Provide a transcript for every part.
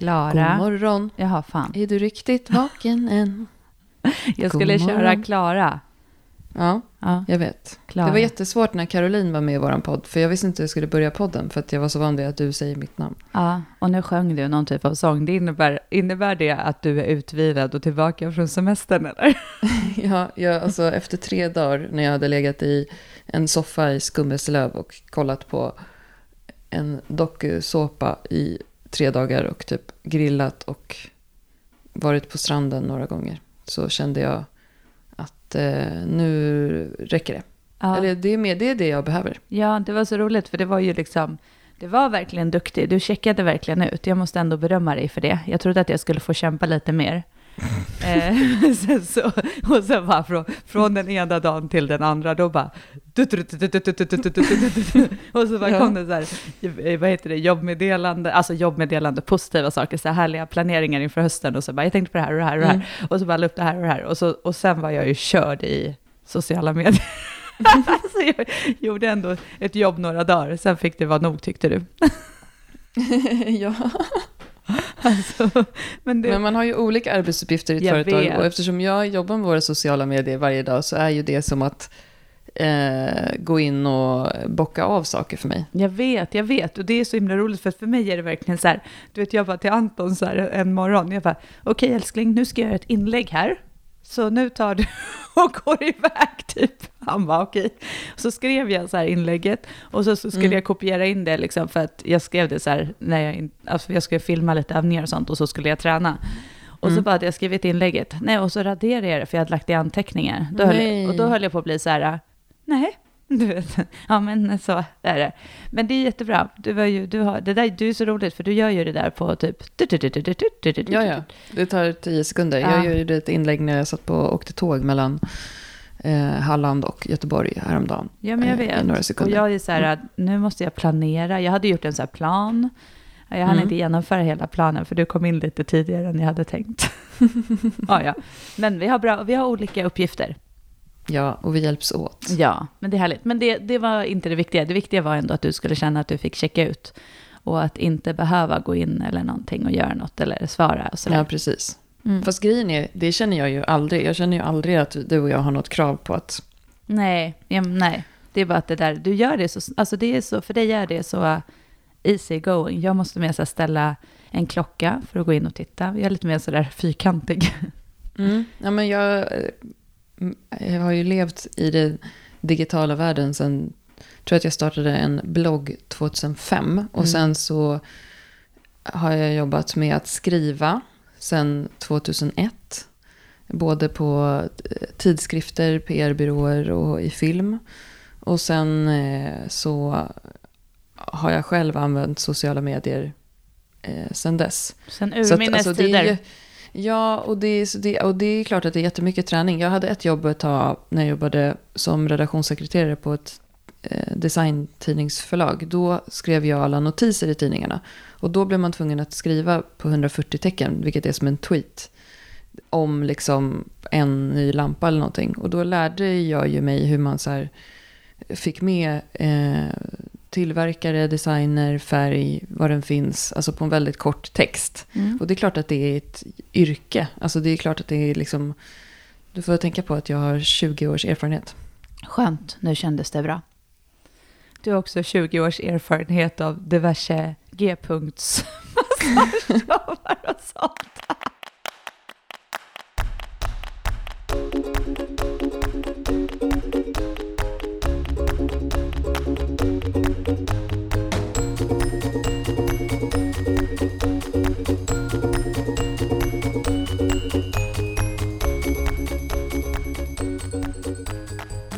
Klara. God morgon. Jaha, fan. Är du riktigt vaken än? Jag God skulle köra morgon. Klara. Ja, Ja, jag vet. Klara. Det var jättesvårt när Caroline var med i vår podd. För jag visste inte hur jag skulle börja podden. För att jag var så van vid att du säger mitt namn. Ja, och nu sjöng du någon typ av sång. Det innebär, innebär det att du är utvilad och tillbaka från semestern, eller? Ja, jag, alltså, efter tre dagar när jag hade legat i en soffa i Skummeslöv och kollat på en dokusåpa i tre dagar och typ grillat och varit på stranden några gånger. Så kände jag att eh, nu räcker det. Ja. Eller det är, mer, det är det jag behöver. Ja, det var så roligt för det var ju liksom, det var verkligen duktig. Du checkade verkligen ut. Jag måste ändå berömma dig för det. Jag trodde att jag skulle få kämpa lite mer. Eh, sen så, och sen bara från, från den ena dagen till den andra, då bara... Och så bara kom det så här, eh, vad heter det, jobbmeddelande, alltså jobbmeddelande, positiva saker, så här härliga planeringar inför hösten och så bara, jag tänkte på det här och det här och det här. Mm. Och så bara la upp det här och det här. Och, så, och sen var jag ju körd i sociala medier. så jag gjorde ändå ett jobb några dagar, sen fick det vara nog tyckte du. ja. Alltså, men det, Men man har ju olika arbetsuppgifter i ett Jag företag. vet. Och eftersom jag jobbar med våra sociala medier varje dag så är ju det som att eh, gå in och bocka av saker för mig. Jag vet, jag vet. Och det är så himla roligt, för för mig är det verkligen så här, du vet jag bara till Anton så här en morgon, jag bara, okej älskling, nu ska jag göra ett inlägg här. Så nu tar du och går iväg typ. Han bara okej. Så skrev jag så här inlägget och så, så skulle Mm. jag kopiera in det liksom för att jag skrev det så här när jag, in- alltså jag skulle filma lite övningar och sånt och så skulle jag träna. Och så Mm. bara hade jag skrivit inlägget, nej och så raderade jag det för jag hade lagt i anteckningar. Då höll och då höll jag på att bli så här, nej, du vet, ja men så är det. Men det är jättebra. Du, var ju, du, har, det där, du är så roligt för du gör ju det där på typ... Ja, ja. Det tar tio sekunder. Ja. Jag gjorde ett inlägg när jag satt på och åkte tåg mellan eh, Halland och Göteborg häromdagen. Ja, men jag Eh, i vet. några och sekunder. jag är så här, att nu måste jag planera. Jag hade gjort en så här plan. Jag hann Mm. inte genomföra hela planen för du kom in lite tidigare än jag hade tänkt. ja, ja. Men vi har, bra, vi har olika uppgifter. Ja, och vi hjälps åt. Ja, men det är härligt. Men det, det var inte det viktiga. Det viktiga var ändå att du skulle känna att du fick checka ut. Och att inte behöva gå in eller någonting och göra något eller svara och sådär. Ja, precis. Mm. Fast grejen är, det känner jag ju aldrig. Jag känner ju aldrig att du och jag har något krav på att... Nej, ja, nej. Det är bara att det där, du gör det så, alltså det är så, för dig är det så easy going. Jag måste mer så ställa en klocka för att gå in och titta. Jag är lite mer sådär fyrkantig. Mm. Ja, men jag, jag har ju levt i den digitala världen sen... Tror att jag startade en blogg 2005. Och Mm. sen så har jag jobbat med att skriva sen 2001. Både på eh, tidskrifter, PR-byråer och i film. Och sen eh, så har jag själv använt sociala medier eh, sen dess. Sen urminnes alltså, tider. Ja, och det, är, det, och det är klart att det är jättemycket träning. Jag hade ett jobb ett tag när jag jobbade som redaktionssekreterare på ett eh, designtidningsförlag. Då skrev jag alla notiser i tidningarna. Och då blev man tvungen att skriva på 140 tecken, vilket är som en tweet. Om liksom en ny lampa eller någonting. Och då lärde jag ju mig hur man så här fick med eh, tillverkare, designer, färg, var den finns. Alltså på en väldigt kort text. Mm. Och det är klart att det är ett yrke. Alltså det är klart att det är liksom... Du får tänka på att jag har 20 års erfarenhet. Skönt, nu kändes det bra. Du har också 20 års erfarenhet av diverse G-punkts massagejobbare och sånt.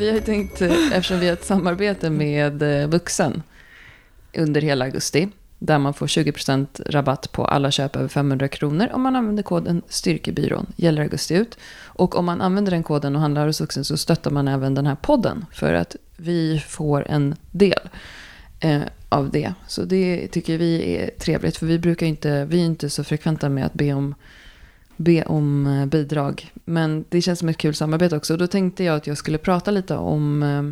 Vi har ju tänkt, eftersom vi har ett samarbete med eh, Vuxen under hela augusti, där man får 20% rabatt på alla köp över 500 kronor om man använder koden Styrkebyrån, gäller augusti ut. Och om man använder den koden och handlar hos Vuxen så stöttar man även den här podden för att vi får en del eh, av det. Så det tycker vi är trevligt för vi brukar inte, vi är inte så frekventa med att be om be om eh, bidrag. Men det känns som ett kul samarbete också. Och då tänkte jag att jag skulle prata lite om eh,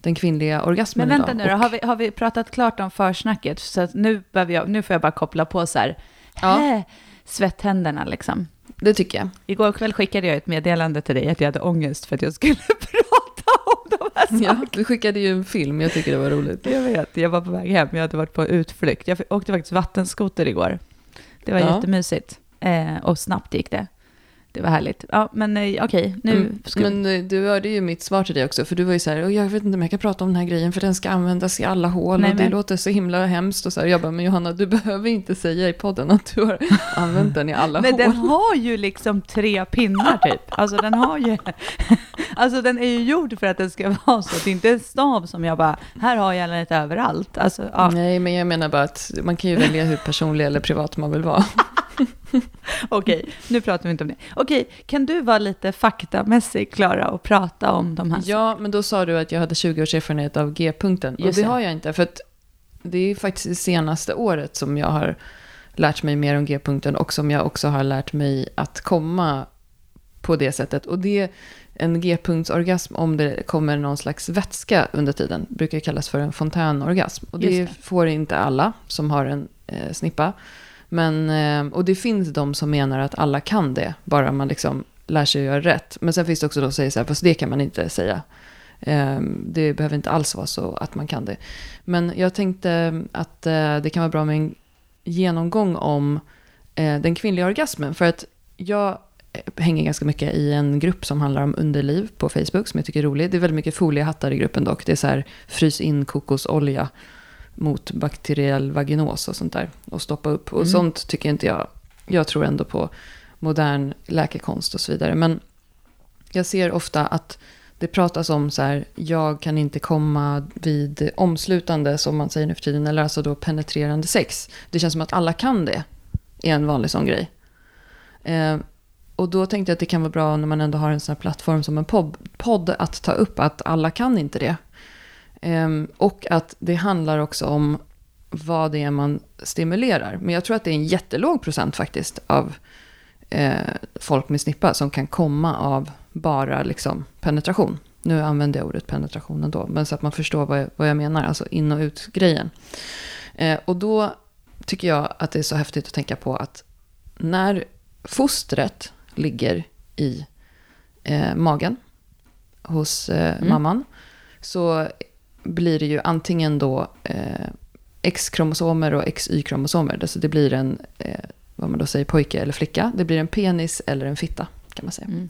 den kvinnliga orgasmen Men vänta idag. nu Och- har vi, har vi pratat klart om försnacket? Så nu, behöver jag, nu får jag bara koppla på så här. Ja. svetthänderna liksom. Det tycker jag. Igår kväll skickade jag ett meddelande till dig att jag hade ångest för att jag skulle prata om de här sakerna. Ja, du skickade ju en film, jag tycker det var roligt. Jag vet, jag var på väg hem, jag hade varit på utflykt. Jag åkte faktiskt vattenskoter igår. Det var Ja. jättemysigt. Eh, och snabbt gick det. Det var härligt. Ja, men eh, okej, nu Mm, ska Men eh, du hörde ju mitt svar till dig också, för du var ju så här, "Åh, jag vet inte om jag kan prata om den här grejen, för den ska användas i alla hål, Nej, och det men- låter så himla hemskt. Och så här, jag bara, men Johanna, du behöver inte säga i podden att du har använt den i alla Men hål. den har ju liksom tre pinnar typ. Alltså den har ju... Alltså den är ju gjord för att den ska vara så. Det är inte en stav som jag bara, här har jag den lite överallt. Alltså, ja, Nej, men jag menar bara att man kan ju välja hur personlig eller privat man vill vara. okej, nu pratar vi inte om det. Okej, kan du vara lite faktamässig, Klara, och prata om de här Ja, men då sa du att jag hade 20 års erfarenhet av G-punkten. Och Just det det. har jag inte, för att det är faktiskt det senaste året som jag har lärt mig mer om G-punkten och som jag också har lärt mig att komma på det sättet. Och det en G-punktsorgasm, om det kommer någon slags vätska under tiden, brukar kallas för en fontänorgasm. Och det, Just får inte alla som har en eh, snippa. Men, eh, och det finns de som menar att alla kan det, bara man liksom lär sig att göra rätt. Men sen finns det också de som säger så här, fast det kan man inte säga. Eh, det behöver inte alls vara så att man kan det. Men jag tänkte att eh, det kan vara bra med en genomgång om den kvinnliga orgasmen. För att jag hänger ganska mycket i en grupp som handlar om underliv på Facebook som jag tycker är rolig. Det är väldigt mycket foliehattar i gruppen dock. Det är så här frys in kokosolja mot bakteriell vaginos och sånt där. Och stoppa upp. Och Mm. sånt tycker inte jag. Jag tror ändå på modern läkekonst och så vidare. Men jag ser ofta att det pratas om så här, jag kan inte komma vid omslutande, som man säger nu för tiden, eller alltså då penetrerande sex. Det känns som att alla kan det, är en vanlig sån grej. Eh, och då tänkte jag att det kan vara bra när man ändå har en sån här plattform som en podd, podd att ta upp att alla kan inte det. Eh, och att det handlar också om vad det är man stimulerar. Men jag tror att det är en jättelåg procent faktiskt av eh, folk med snippa som kan komma av bara liksom penetration. Nu använder jag ordet penetration ändå, men så att man förstår vad jag, vad jag menar, alltså in och ut-grejen. Eh, och då tycker jag att det är så häftigt att tänka på att när fostret ligger i eh, magen hos eh, Mm. mamman så blir det ju antingen då eh, X-kromosomer och XY-kromosomer. Alltså det blir en, eh, vad man då säger, pojke eller flicka. Det blir en penis eller en fitta kan man säga. Mm.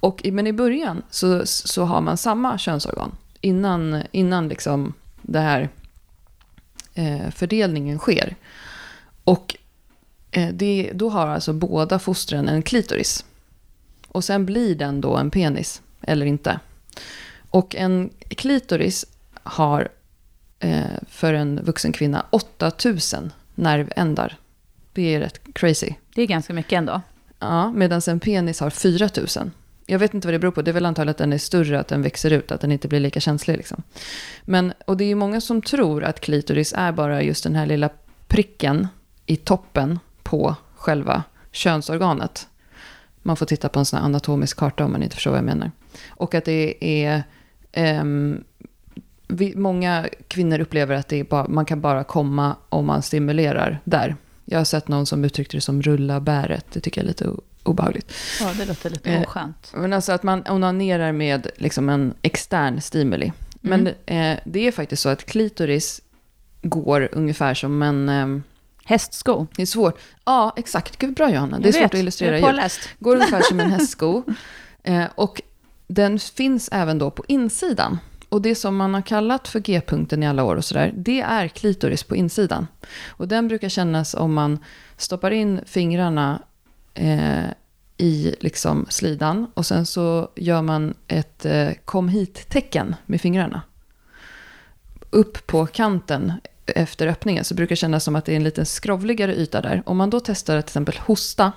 Och, men i början så, så har man samma könsorgan. Innan, innan liksom det här eh, fördelningen sker. Och eh, det, då har alltså båda fostren en klitoris. Och sen blir den då en penis, eller inte. Och en klitoris har eh, för en vuxen kvinna 8000 nervändar. Det är rätt crazy. Det är ganska mycket ändå. Ja, medan en penis har 4000. Jag vet inte vad det beror på. Det är väl antagligen att den är större, att den växer ut, att den inte blir lika känslig. Liksom. Men, och det är ju många som tror att klitoris är bara just den här lilla pricken i toppen på själva könsorganet. Man får titta på en sån här anatomisk karta om man inte förstår vad jag menar. Och att det är... ehm, vi, många kvinnor upplever att det är bara, man kan bara komma om man stimulerar där. Jag har sett någon som uttryckte det som rulla bäret. Det tycker jag är lite obehagligt. Ja, det låter lite Eh, oskönt. Men alltså att man onanerar med liksom en extern stimuli. Men eh, det är faktiskt så att klitoris går ungefär som en... Eh, Hästsko. det är svårt. Ja, exakt. Gud, bra Johanna. Det är Jag svårt vet, att illustrera. Jag är. Går ungefär som en hästsko. Eh, och den finns även då på insidan. Och det som man har kallat för G-punkten i alla år och sådär, det är klitoris på insidan. Och den brukar kännas om man stoppar in fingrarna eh, i liksom slidan och sen så gör man ett eh, kom hit-tecken med fingrarna. Upp på kanten efter öppningen så brukar det kännas som att det är en lite skrovligare yta där. Om man då testar att till exempel hosta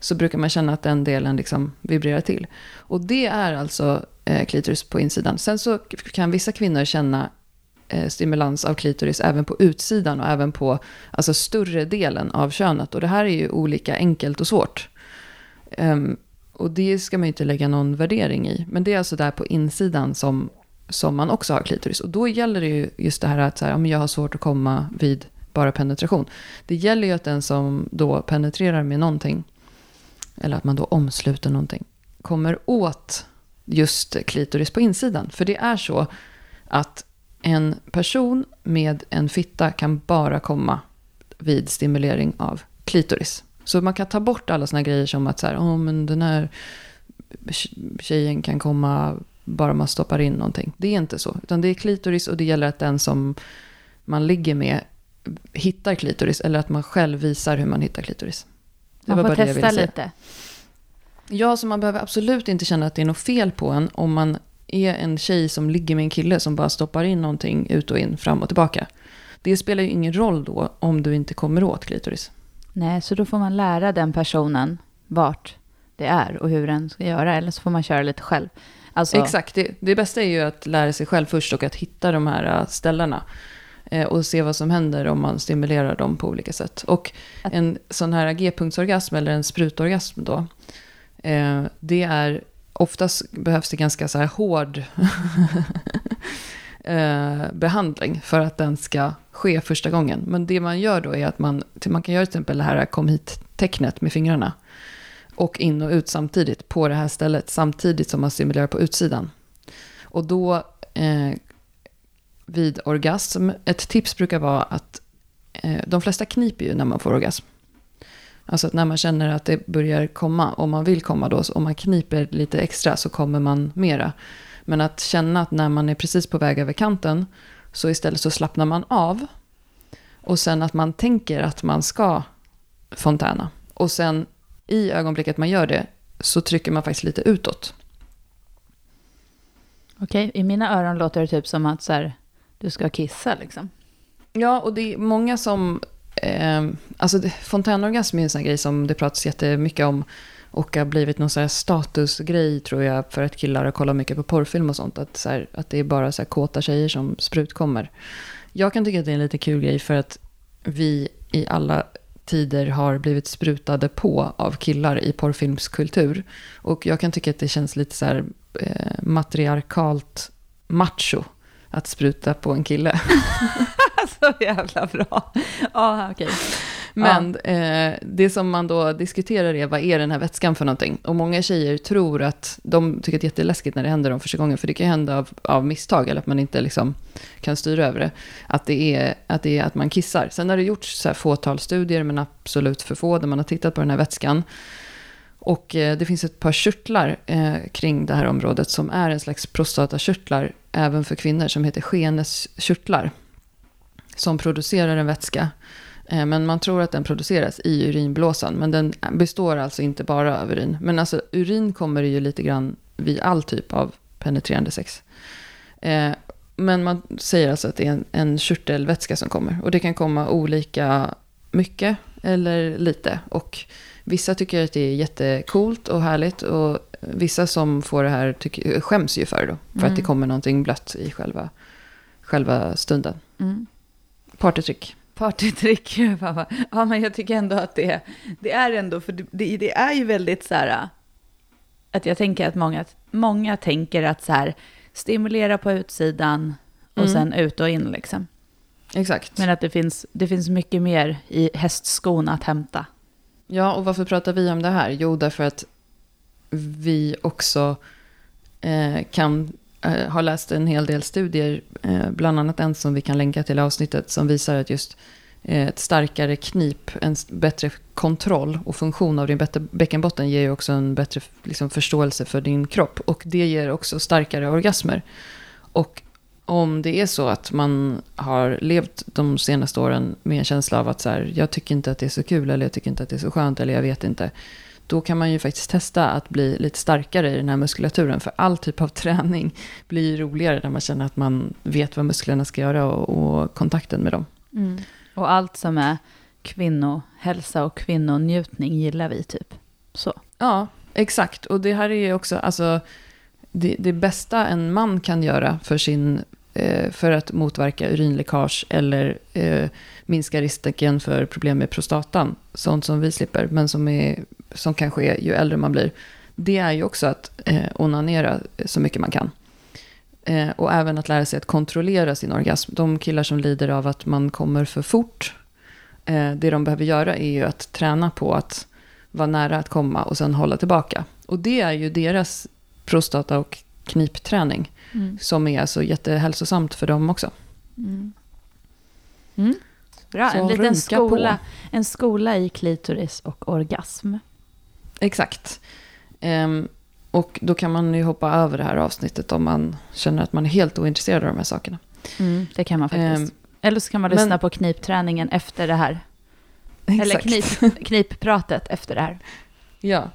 så brukar man känna att den delen liksom vibrerar till. Och det är alltså Eh, klitoris på insidan. Sen så kan vissa kvinnor känna eh, stimulans av klitoris även på utsidan och även på alltså, större delen av könet. Och det här är ju olika enkelt och svårt. Um, och det ska man ju inte lägga någon värdering i. Men det är alltså där på insidan som, som man också har klitoris. Och då gäller det ju just det här att så här, om jag har svårt att komma vid bara penetration. Det gäller ju att den som då penetrerar med någonting, eller att man då omsluter någonting, kommer åt just klitoris på insidan. För det är så att en person med en fitta kan bara komma vid stimulering av klitoris. Så man kan ta bort alla såna grejer som att så här, oh, men den här tjejen kan komma bara man stoppar in någonting. Det är inte så, utan det är klitoris och det gäller att den som man ligger med hittar klitoris eller att man själv visar hur man hittar klitoris. Det man får testa lite. Ja, så man behöver absolut inte känna att det är något fel på en om man är en tjej som ligger med en kille som bara stoppar in någonting ut och in, fram och tillbaka. Det spelar ju ingen roll då om du inte kommer åt klitoris. Nej, så då får man lära den personen vart det är och hur den ska göra, eller så får man köra lite själv. Alltså... Exakt, det, det bästa är ju att lära sig själv först och att hitta de här äh, ställena. Eh, och se vad som händer om man stimulerar dem på olika sätt. Och en sån här G-punktsorgasm eller en sprutorgasm då. Eh, det är, oftast behövs det ganska så här hård eh, behandling för att den ska ske första gången. Men det man gör då är att man, man kan göra till exempel det här kom hit-tecknet med fingrarna. Och in och ut samtidigt på det här stället samtidigt som man stimulerar på utsidan. Och då eh, vid orgasm, ett tips brukar vara att eh, de flesta kniper ju när man får orgasm. Alltså att när man känner att det börjar komma, om man vill komma då, om man kniper lite extra så kommer man mera. Men att känna att när man är precis på väg över kanten så istället så slappnar man av. Och sen att man tänker att man ska fontäna. Och sen i ögonblicket man gör det så trycker man faktiskt lite utåt. Okej, i mina öron låter det typ som att så här, du ska kissa liksom. Ja, och det är många som... Eh, alltså fontänorgasm är en sån grej som det pratas jättemycket om. Och har blivit någon sån här statusgrej tror jag för att killar har kollat mycket på porrfilm och sånt. Att, så här, att det är bara så här kåta tjejer som sprutkommer. Jag kan tycka att det är en lite kul grej för att vi i alla tider har blivit sprutade på av killar i porrfilmskultur. Och jag kan tycka att det känns lite så här eh, matriarkalt macho att spruta på en kille. så jävla bra. Ja, okej. Okay. Men ja. eh, det som man då diskuterar är vad är den här vätskan för någonting? Och många tjejer tror att de tycker att det är jätteläskigt när det händer dem första gången. För det kan hända av, av misstag eller att man inte liksom kan styra över det. Att det är att, det är att man kissar. Sen har det gjorts så här fåtal studier, men absolut för få, där man har tittat på den här vätskan. Och eh, det finns ett par körtlar eh, kring det här området som är en slags prostatakörtlar även för kvinnor som heter skeneskörtlar. Som producerar en vätska. Eh, men man tror att den produceras i urinblåsan. Men den består alltså inte bara av urin. Men alltså urin kommer ju lite grann vid all typ av penetrerande sex. Eh, men man säger alltså att det är en, en körtelvätska som kommer. Och det kan komma olika mycket eller lite. Och vissa tycker att det är jättekult och härligt. Och vissa som får det här tycker, skäms ju för det då. För mm. att det mm. kommer någonting blött i själva, själva stunden. Mm. Partytrick. Partytrick. ja, men jag tycker ändå att det, det är ändå, för det, det, är ju väldigt så här, att jag tänker att många, många tänker att så här, stimulera på utsidan och mm. sen ut och in liksom. Exakt. Men att det finns, det finns mycket mer i hästskon att hämta. Ja, och varför pratar vi om det här? Jo, därför att vi också eh, kan Eh, har läst en hel del studier, eh, bland annat en som vi kan länka till avsnittet, som visar att just eh, ett starkare knip, en bättre kontroll och funktion av din bäckenbotten ger ju också en bättre liksom, förståelse för din kropp. Och det ger också starkare orgasmer. Och om det är så att man har levt de senaste åren med en känsla av att så här, jag tycker inte att det är så kul eller jag tycker inte att det är så skönt eller jag vet inte. Då kan man ju faktiskt testa att bli lite starkare i den här muskulaturen. För all typ av träning blir roligare när man känner att man vet vad musklerna ska göra och, och kontakten med dem. Mm. Och allt som är kvinnohälsa och kvinnonjutning gillar vi typ. Så. Ja, exakt. Och det här är ju också, alltså, det, det bästa en man kan göra för sin Eh, för att motverka urinläckage eller eh, minska risken för problem med prostatan. Sånt som vi slipper, men som, är, som kan ske ju äldre man blir. Det är ju också att eh, onanera så mycket man kan. Eh, och även att lära sig att kontrollera sin orgasm. De killar som lider av att man kommer för fort Eh, det de behöver göra är ju att träna på att vara nära att komma och sen hålla tillbaka. Och det är ju deras prostata och knipträning Mm. som är alltså jättehälsosamt för dem också. Mm. Mm. Bra, Så en liten skola, en skola i klitoris och orgasm. Exakt. Ehm, och då kan man ju hoppa över det här avsnittet om man känner att man är helt ointresserad av de här sakerna. Mm, det kan man faktiskt. Ehm, Eller så kan man men- lyssna på knipträningen efter det här. Eller Exakt. knip, knippratet efter det här. Ja,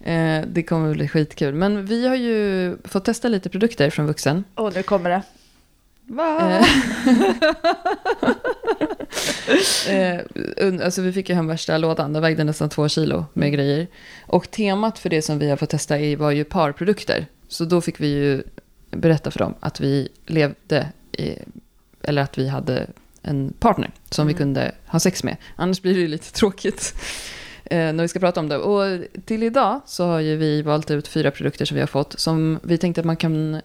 eh, det kommer bli skitkul. Men vi har ju fått testa lite produkter från Vuxen. Åh, nu kommer det. Va? Eh, eh, alltså vi fick ju hem värsta lådan, den vägde nästan två kilo med grejer. Och temat för det som vi har fått testa i var ju parprodukter. Så då fick vi ju berätta för dem att vi levde i, eller att vi hade en partner som vi Mm. kunde ha sex med. Annars blir det ju lite tråkigt eh, när vi ska prata om det. Och till idag så har ju vi valt ut fyra produkter som vi har fått som vi tänkte att man kan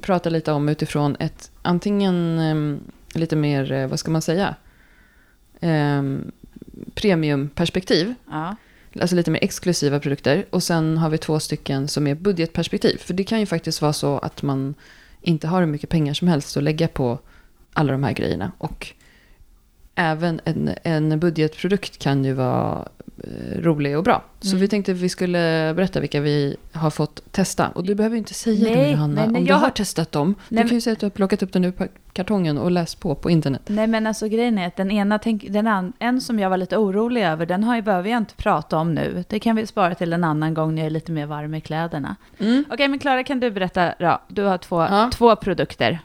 prata lite om utifrån ett antingen em, lite mer, eh, vad ska man säga, em, premiumperspektiv, Ja. alltså lite mer exklusiva produkter. Och sen har vi två stycken som är budgetperspektiv. För det kan ju faktiskt vara så att man inte har hur mycket pengar som helst att lägga på alla de här grejerna. Och även en, en budgetprodukt kan ju vara eh, rolig och bra. Så Mm. vi tänkte att vi skulle berätta vilka vi har fått testa. Och du behöver inte säga Nej, dem Johanna. nej, nej, Om du jag har har- testat dem. Du kan ju säga att du har plockat upp den ur kartongen och läst på på internet. Nej men alltså grejen är att den ena, tänk, den an, en som jag var lite orolig över, den har ju, behöver jag inte prata om nu. Det kan vi spara till en annan gång när jag är lite mer varm i kläderna. Mm. Okej men Klara kan du berätta, ja, du har två, Ja. två produkter.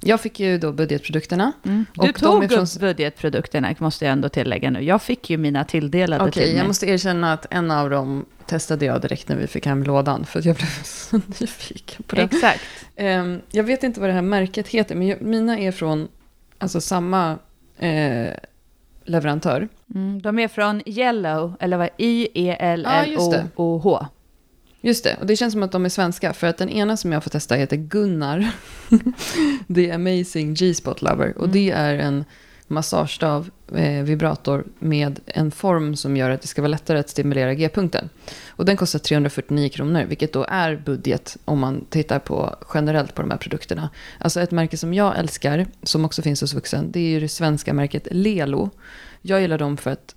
Jag fick ju då budgetprodukterna. Du Och de tog är från- upp budgetprodukterna, måste jag ändå tillägga nu. Jag fick ju mina tilldelade Okej, till mig. jag måste erkänna att en av dem testade jag direkt när vi fick hem lådan. För jag blev så nyfiken på den. Exakt. Ehm, jag vet inte vad det här märket heter, men jag, mina är från alltså, samma eh, leverantör. Mm, de är från Yellow, eller vad? Ja, just det. Och det känns som att de är svenska. För att den ena som jag får testa heter Gunnar. The Amazing G-Spot Lover. Och Mm. det är en massagestav, eh, vibrator med en form som gör att det ska vara lättare att stimulera G-punkten. Och den kostar 349 kronor, vilket då är budget om man tittar på generellt på de här produkterna. Alltså ett märke som jag älskar, som också finns hos Vuxen, det är ju det svenska märket Lelo. Jag gillar dem för att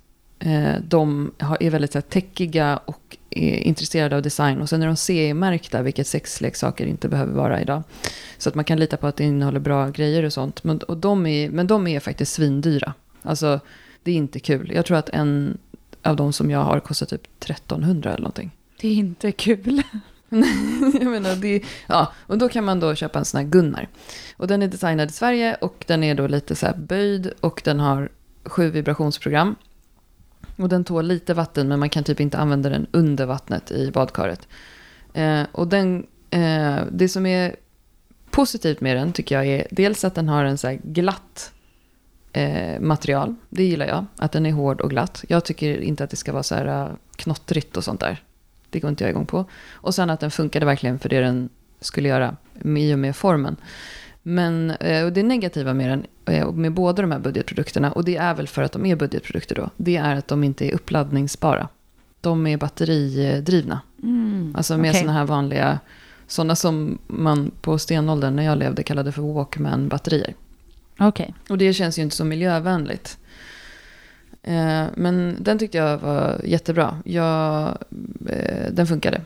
de har, är väldigt här, techiga och är intresserade av design. Och sen är de CE-märkta, vilket sexleksaker inte behöver vara idag. Så att man kan lita på att det innehåller bra grejer och sånt. Men, och de är, men de är faktiskt svindyra. Alltså, det är inte kul. Jag tror att en av de som jag har kostar typ 1300 eller någonting. Det är inte kul. jag menar, det, ja, och då kan man då köpa en sån här Gunnar. Och den är designad i Sverige och den är då lite så böjd och den har sju vibrationsprogram. Och den tål lite vatten men man kan typ inte använda den under vattnet i badkaret. Eh, och den, eh, det som är positivt med den tycker jag är dels att den har en så här glatt eh, material. Det gillar jag, att den är hård och glatt. Jag tycker inte att det ska vara så här eh, knottrigt och sånt där. Det går inte jag igång på. Och sen att den funkade verkligen för det den skulle göra i och med formen. Men eh, och det negativa med den, eh, med båda de här budgetprodukterna, och det är väl för att de är budgetprodukter då, det är att de inte är uppladdningsbara. De är batteridrivna. Mm. Alltså med okej. sådana här vanliga, sådana som man på stenåldern när jag levde kallade för Walkman-batterier. Okej. Och det känns ju inte så miljövänligt. Eh, men den tyckte jag var jättebra. Jag, den funkade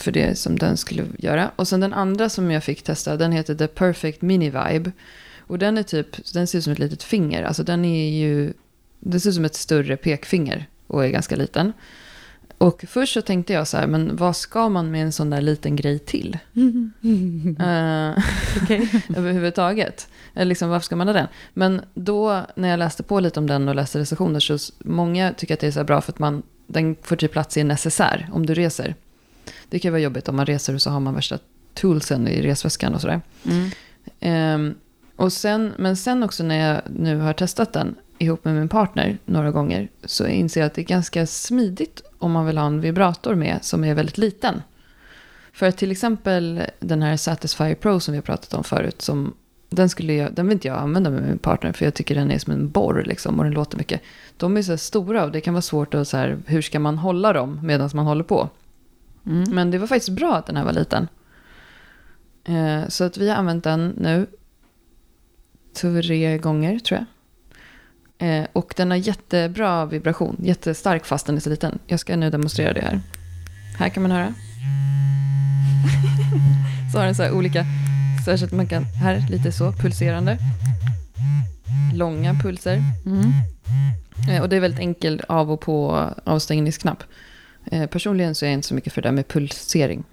för det som den skulle göra. Och sen den andra som jag fick testa, den heter The Perfect Mini Vibe. Och den är typ, den ser ut som ett litet finger. Alltså den är ju, den ser ut som ett större pekfinger och är ganska liten. Och först så tänkte jag så här, men vad ska man med en sån där liten grej till? Eh, överhuvudtaget. Eller liksom, varför ska man ha den? Men då när jag läste på lite om den och läste recensioner så många tycker att det är så bra för att man, den får typ plats i en necessär om du reser. Det kan vara jobbigt om man reser och så har man värsta toolsen i resväskan och sådär. Mm. Ehm, och sen, men sen också när jag nu har testat den ihop med min partner några gånger så inser jag att det är ganska smidigt om man vill ha en vibrator med som är väldigt liten. För att till exempel den här Satisfyer Pro som vi har pratat om förut som Den, skulle jag, den vill inte jag använda med min partner för jag tycker den är som en borr liksom och den låter mycket. De är så här stora och det kan vara svårt att så här, hur ska man hålla dem medan man håller på. Mm. Men det var faktiskt bra att den här var liten. Eh, så att vi har använt den nu tre gånger tror jag. Eh, och den har jättebra vibration, jättestark fast den är så liten. Jag ska nu demonstrera det här. Här kan man höra. så har den så här olika, så att man kan, här lite så, pulserande. Långa pulser. Mm. Eh, och det är väldigt enkel av och på avstängningsknapp. Eh, personligen så är jag inte så mycket för det där med pulsering.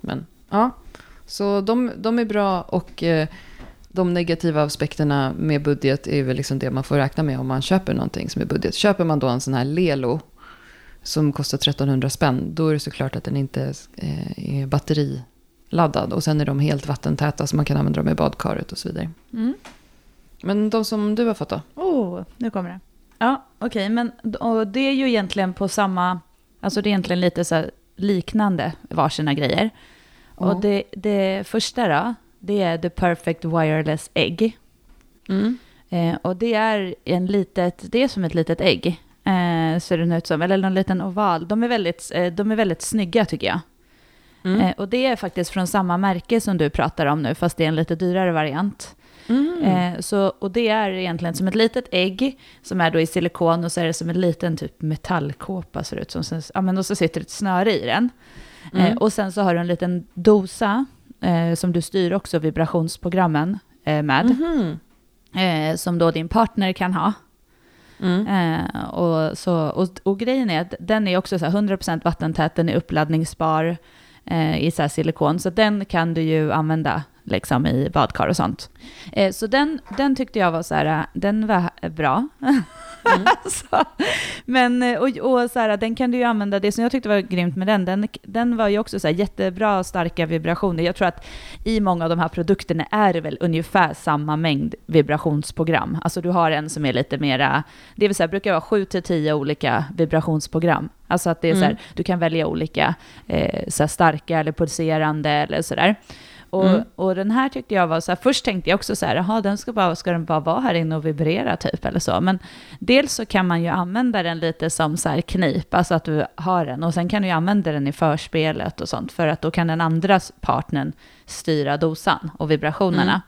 Men ja, så de, de är bra och eh, de negativa aspekterna med budget är väl liksom det man får räkna med om man köper någonting som är budget. Köper man då en sån här Lelo som kostar 1300 spänn, då är det såklart att den inte eh, är batteriladdad. Och sen är de helt vattentäta så man kan använda dem i badkaret och så vidare. Mm. Men de som du har fått då? Oh, nu kommer det. Ja, okej, men och det är ju egentligen på samma, alltså det är egentligen lite så liknande varsina grejer. Ja. Och det, det första då, det är The Perfect Wireless Egg. Mm. Eh, och det är en litet, det är som ett litet ägg, eh, ser den ut som, eller någon liten oval. De är väldigt, eh, de är väldigt snygga tycker jag. Mm. Eh, och det är faktiskt från samma märke som du pratar om nu, fast det är en lite dyrare variant. Mm. Eh, så, och det är egentligen som ett litet ägg som är då i silikon och så är det som en liten typ metallkåpa ser ut som. Sen, ja, men och så sitter ett snöre i den. Eh, Mm. och sen så har du en liten dosa eh, som du styr också vibrationsprogrammen eh, med. Eh, som då din partner kan ha. Mm. Eh, och, så, och, och grejen är att den är också så här 100% vattentät, den är uppladdningsbar i så silikon, så den kan du ju använda liksom i badkar och sånt. Eh, så den, den tyckte jag var så här, eh, den var bra. Mm. så, men, eh, och, och så här, den kan du ju använda, det som jag tyckte var grymt med den, den, den var ju också så här jättebra starka vibrationer. Jag tror att i många av de här produkterna är det väl ungefär samma mängd vibrationsprogram. Alltså du har en som är lite mera, det vill säga brukar vara 7 till 10 olika vibrationsprogram. Alltså att det är så här, Mm. du kan välja olika eh, så starka eller pulserande eller sådär. Och, Mm. och den här tyckte jag var så här, först tänkte jag också så här, jaha, den ska, bara, ska den bara vara här inne och vibrera typ eller så. Men dels så kan man ju använda den lite som så här knip, alltså att du har den. Och sen kan du ju använda den i förspelet och sånt, för att då kan den andra partnern styra dosan och vibrationerna.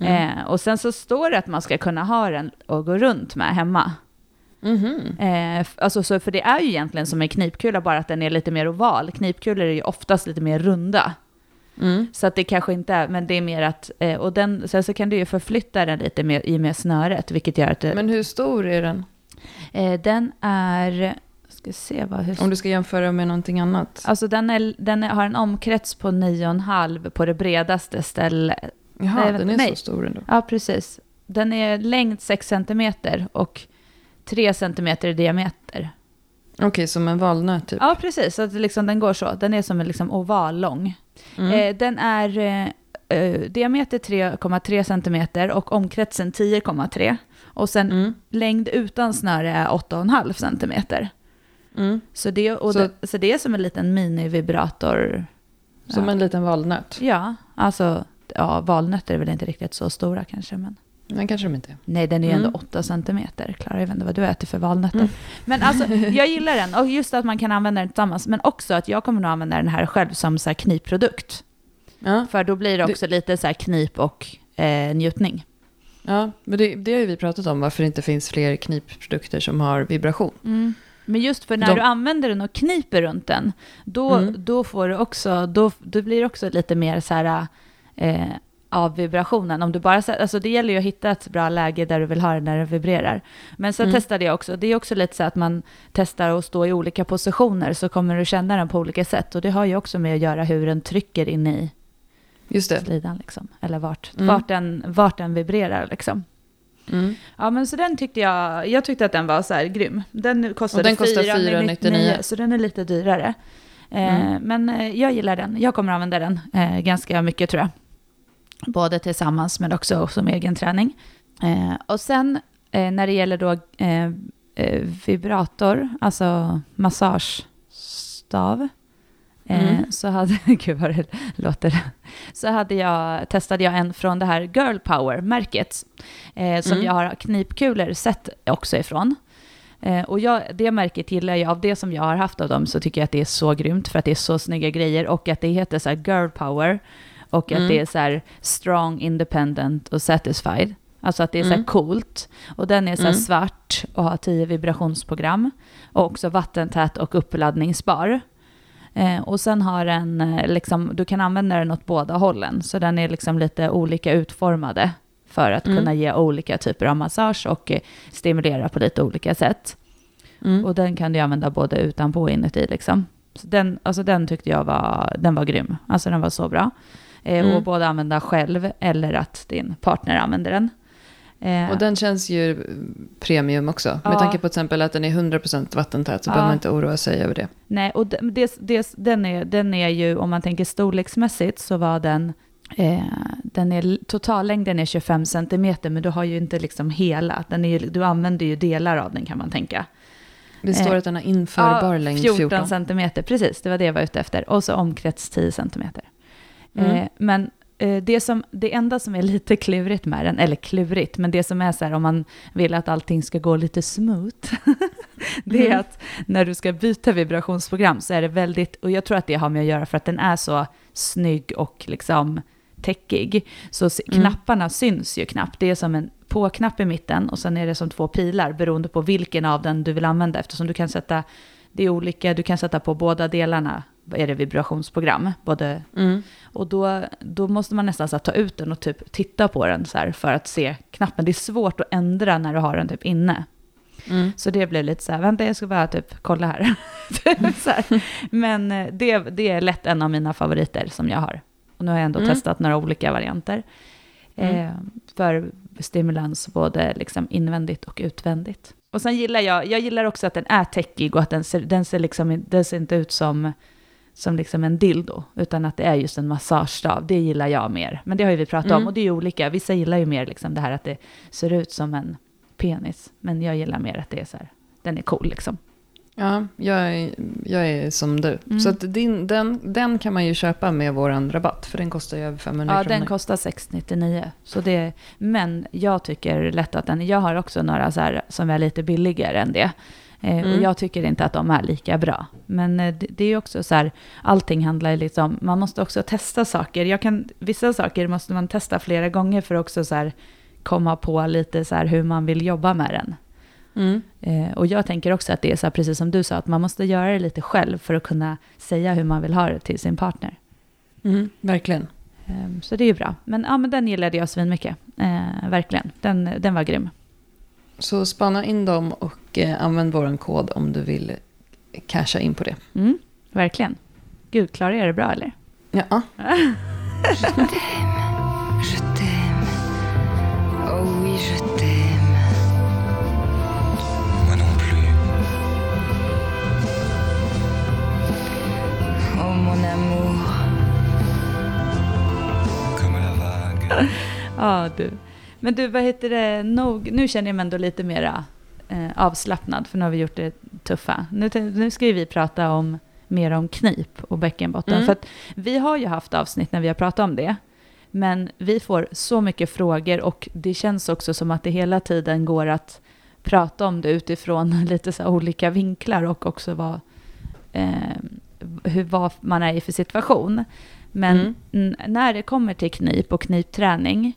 Mm. Eh, och sen så står det att man ska kunna ha den och gå runt med hemma. Mhm. Eh, alltså så, för det är ju egentligen som en knipkula, bara att den är lite mer oval. Knipkulor är ju oftast lite mer runda. Mm. Så att det kanske inte är, men det är mer att, eh, och den, sen så kan du ju förflytta den lite mer i med snöret, vilket gör att det, Men hur stor är den? eh, den är, ska se vad, hur, Om du ska jämföra med någonting annat. alltså den, är, den är, har en omkrets på 9,5 på det bredaste stället. Jaha, nej, den är nej. så stor ändå. Ja, precis. Den är längd 6 cm och 3 cm i diameter. Okej, som en valnöt typ. Ja, precis. Så att liksom, den går så. Den är som en liksom oval lång. Mm. Eh, den är eh, eh, diameter 3,3 cm och omkretsen 10,3. Och sen Mm. längd utan snöre är 8,5 cm. Mm. Så det, Så- det, så det är som en liten minivibrator. Som ja. en liten valnöt. Ja, alltså ja, valnötter är väl inte riktigt så stora kanske. Men... Men kanske de inte är. Nej, den är ju Mm. ändå 8 cm. Klara, jag vet inte vad du äter för valnötter. Mm. Men alltså, jag gillar den. Och just att man kan använda den tillsammans. Men också att jag kommer nog använda den här själv som så här knipprodukt. Ja, För då blir det också lite så här knip och eh, njutning. ja men det, det har ju vi pratat om, varför det inte finns fler knipprodukter som har vibration. Men just för när De- du använder den och kniper runt den, då, Mm. då får du också, då, då blir det också lite mer så här eh, av vibrationen. Om du bara, så- alltså det gäller ju att hitta ett bra läge där du vill ha den när den vibrerar. Men så Mm. testade jag också, det är också lite så att man testar att stå i olika positioner så kommer du känna den på olika sätt. Och det har ju också med att göra hur den trycker in i Just det. slidan liksom. Eller vart, Mm. vart, den, vart den vibrerar liksom. Mm. Ja, men så den tyckte jag, jag tyckte att den var så här grym. Den kostade, Och den kostar 499, 499, så den är lite dyrare. Eh, Mm. Men eh, jag gillar den. Jag kommer använda den eh, ganska mycket tror jag. Både tillsammans men också som egen träning. Eh, och sen eh, när det gäller då eh, eh, vibrator, alltså massagestav. Eh, Mm. så hade, gud vad det låter, så hade jag, testade jag en från det här Girl Power-märket, eh, som Mm. jag har knipkulor sett också ifrån. Och jag, det märket gillar jag, av det som jag har haft av dem så tycker jag att det är så grymt för att det är så snygga grejer och att det heter så Girl Power och att Mm. det är så här strong, independent och satisfied. Alltså att det är så här Mm. coolt. Och den är så här Mm. svart och har tio vibrationsprogram. Och också vattentät och uppladdningsbar. Eh, och sen har den, eh, liksom, du kan använda den åt båda hållen. Så den är liksom lite olika utformade för att Mm. kunna ge olika typer av massage och eh, stimulera på lite olika sätt. Mm. Och den kan du använda både utanpå och inuti liksom. Så den, alltså den tyckte jag var, den var grym. Alltså den var så bra. Eh, Mm. Och både använda själv eller att din partner använder den. Eh, Och den känns ju premium också. Ja. Med tanke på till exempel att den är 100% vattentät så Ja. behöver man inte oroa sig över det. Nej, och det, det, den, är, den är ju, om man tänker storleksmässigt, så var den, eh, den är, totallängden är 25 centimeter, men du har ju inte liksom hela, den är, du använder ju delar av den kan man tänka. Det står Eh, att den har införbar Ja, längd 14, 14. centimeter, precis, det var det jag var ute efter. Och så omkrets 10 centimeter. Mm. Eh, men eh, det, som, det enda som är lite klurigt med den, eller klurigt, men det som är så här om man vill att allting ska gå lite smooth, det är Mm. att när du ska byta vibrationsprogram så är det väldigt, och jag tror att det har med att göra för att den är så snygg och liksom täckig, så Mm. knapparna syns ju knappt. Det är som en på-knapp i mitten och sen är det som två pilar beroende på vilken av den du vill använda eftersom du kan sätta, det är olika, du kan sätta på båda delarna, är det vibrationsprogram, både Mm. och då, då måste man nästan så ta ut den och typ titta på den så för att se knappen. Det är svårt att ändra när du har den typ inne. Mm. Så det blev lite så här, vänta jag ska bara typ kolla här. Här. Men eh, det, det är lätt en av mina favoriter som jag har. Och nu har jag ändå Mm. testat några olika varianter. Mm. Eh, för stimulans både liksom invändigt och utvändigt. Och sen gillar jag, jag gillar också att den är täckig och att den ser, den ser, liksom, den ser inte ut som, som liksom en dildo, utan att det är just en massagestav. Det gillar jag mer. Men det har ju vi pratat om Mm. och det är ju olika. Vissa gillar ju mer liksom det här att det ser ut som en penis, men jag gillar mer att det är så här, den är cool liksom. Ja, jag är, jag är som du. Mm. Så att din, den, den kan man ju köpa med våran rabatt, för den kostar ju över 500 Ja, kronor. den kostar 699. Så det, men jag tycker lätt att den, jag har också några så här som är lite billigare än det. Eh, Mm. Och jag tycker inte att de är lika bra. Men eh, det, det är också så här, allting handlar ju liksom, man måste också testa saker. Jag kan, vissa saker måste man testa flera gånger för att också så här komma på lite så här hur man vill jobba med den. Mm. Eh, och jag tänker också att det är så här, precis som du sa, att man måste göra det lite själv för att kunna säga hur man vill ha det till sin partner. Mm, verkligen. Ehm, Så det är ju bra. Men, ja, men den gillade jag svinmycket. Eh, verkligen. Den, den var grym. Så spana in dem och eh, använd våran kod om du vill casha in på det. Mm, verkligen. Gud, Klara, är det bra eller? Ja. Ja, du. Men du, vad heter det? Nog, nu känner jag mig ändå lite mera eh, avslappnad, för nu har vi gjort det tuffa. Nu, nu ska ju vi prata om mer om knip och bäckenbotten. Mm. För att vi har ju haft avsnitt när vi har pratat om det. Men vi får så mycket frågor och det känns också som att det hela tiden går att prata om det utifrån lite så olika vinklar och också vad, eh, hur, vad man är i för situation. Men Mm. när det kommer till knip och knipträning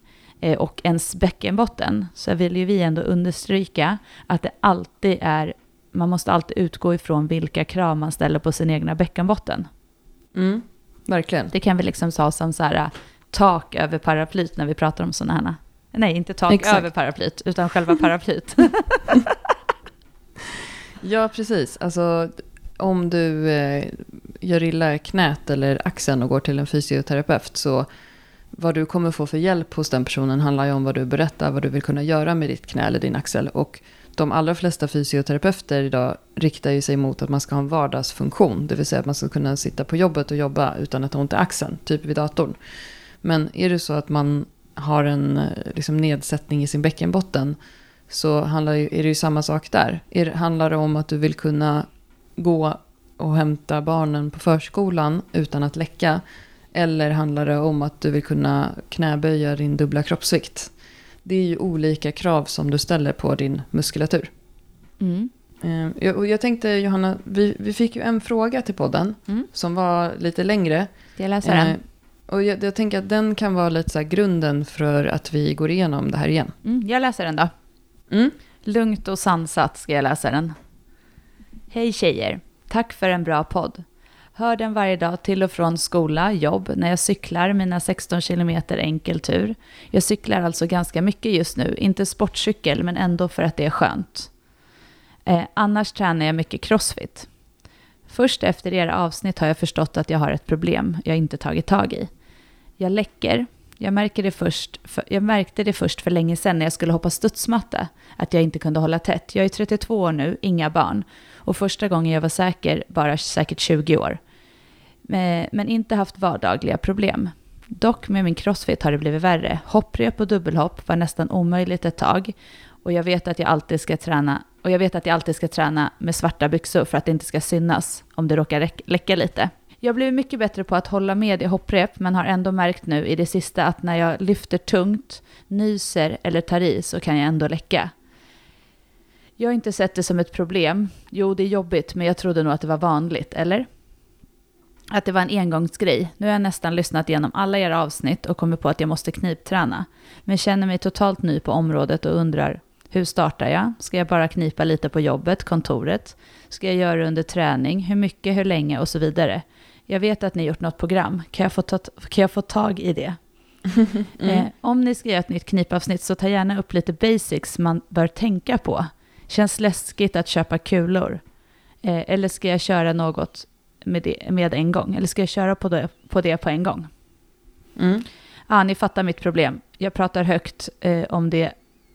och ens bäckenbotten så vill ju vi ändå understryka att det alltid är, man måste alltid utgå ifrån vilka krav man ställer på sin egna bäckenbotten. mm, verkligen. Det kan vi liksom sa som så här tak över paraplyt när vi pratar om sådana här. Nej, inte tak Exakt. över paraplyt, utan själva paraplyt. Ja, precis. Alltså, om du eh, gör illa knät eller axeln och går till en fysioterapeut så vad du kommer få för hjälp hos den personen handlar ju om vad du berättar, vad du vill kunna göra med ditt knä eller din axel. Och de allra flesta fysioterapeuter idag riktar ju sig mot att man ska ha en vardagsfunktion. Det vill säga att man ska kunna sitta på jobbet och jobba utan att ha ont i axeln, typ vid datorn. Men är det så att man har en eh, liksom, nedsättning i sin bäckenbotten så handlar ju, är det ju samma sak där. Är, handlar det om att du vill kunna gå och hämta barnen på förskolan utan att läcka? Eller handlar det om att du vill kunna knäböja din dubbla kroppsvikt? Det är ju olika krav som du ställer på din muskulatur. Mm. Eh, jag- och jag tänkte, Johanna, vi, vi fick ju en fråga till podden Mm. som var lite längre. Jag läsa den? Eh, och jag, jag tänker att den kan vara lite så grunden för att vi går igenom det här igen. Mm, jag läser den då. Mm. Lugnt och sansat ska jag läsa den. Hej tjejer! Tack för en bra podd. Hör den varje dag till och från skola, jobb, när jag cyklar mina 16 kilometer enkel tur. Jag cyklar alltså ganska mycket just nu, inte sportcykel men ändå för att det är skönt. Eh, annars tränar jag mycket crossfit. Först efter era avsnitt har jag förstått att jag har ett problem jag inte tagit tag i. Jag läcker. Jag, märker det först för, jag märkte det först för länge sedan när jag skulle hoppa studsmatta, att jag inte kunde hålla tätt. Jag är 32 år nu, inga barn. Och första gången jag var säker, bara säkert 20 år. Eh, men, inte haft vardagliga problem. Dock med min crossfit har det blivit värre. Hopprep och dubbelhopp var nästan omöjligt ett tag. Och jag vet att jag alltid ska träna och jag vet att jag alltid ska träna med svarta byxor för att det inte ska synas om det råkar läcka lite. Jag blev mycket bättre på att hålla med i hopprep men har ändå märkt nu i det sista att när jag lyfter tungt, nyser eller tar i så kan jag ändå läcka. Jag har inte sett det som ett problem. Jo, det är jobbigt, men jag trodde nog att det var vanligt, eller? Att det var en engångsgrej. Nu har jag nästan lyssnat igenom alla era avsnitt och kommit på att jag måste knipträna. Men känner mig totalt ny på området och undrar, hur startar jag? Ska jag bara knipa lite på jobbet, kontoret? Ska jag göra det under träning? Hur mycket, hur länge och så vidare? Jag vet att ni gjort något program. Kan jag få, ta, kan jag få tag i det? Eh, om ni ska göra ett nytt knipavsnitt så ta gärna upp lite basics man bör tänka på. Känns läskigt att köpa kulor. Eh, eller ska jag köra något med, det, med en gång? Eller ska jag köra på det på, det på en gång? Mm. Ja, ni fattar mitt problem. Jag pratar högt eh, om det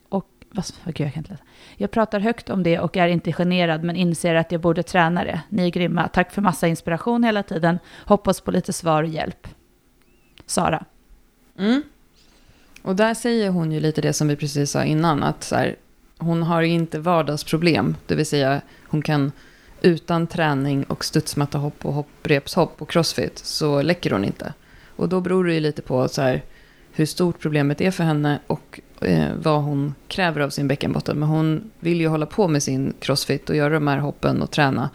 och... Vad, gud, jag kan inte läsa. Jag pratar högt om det och är inte generad men inser att jag borde träna det. Ni är grymma. Tack för massa inspiration hela tiden. Hoppas på lite svar och hjälp. Sara. Mm. Och där säger hon ju lite det som vi precis sa innan, att så här, hon har inte vardagsproblem, det vill säga hon kan utan träning och studsmattahopp och hopprepshopp och crossfit så läcker hon inte. Och då beror det ju lite på så här, hur stort problemet är för henne och eh, vad hon kräver av sin bäckenbotten. Men hon vill ju hålla på med sin crossfit och göra de här hoppen och träna.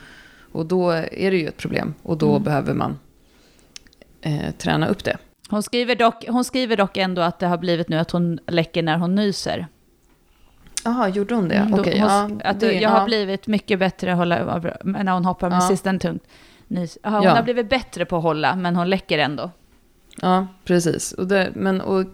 Och då är det ju ett problem och då Mm. behöver man eh, träna upp det. Hon skriver, dock, hon skriver dock ändå att det har blivit nu att hon läcker när hon nyser. Jaha, gjorde hon det? Mm, Okej, hon, ja, att det- jag har ja. blivit mycket bättre att hålla när hon hoppar med Ja. sisten tungt. Nys. Aha, hon Ja. har blivit bättre på att hålla, men hon läcker ändå. Ja, precis. Och det, men, och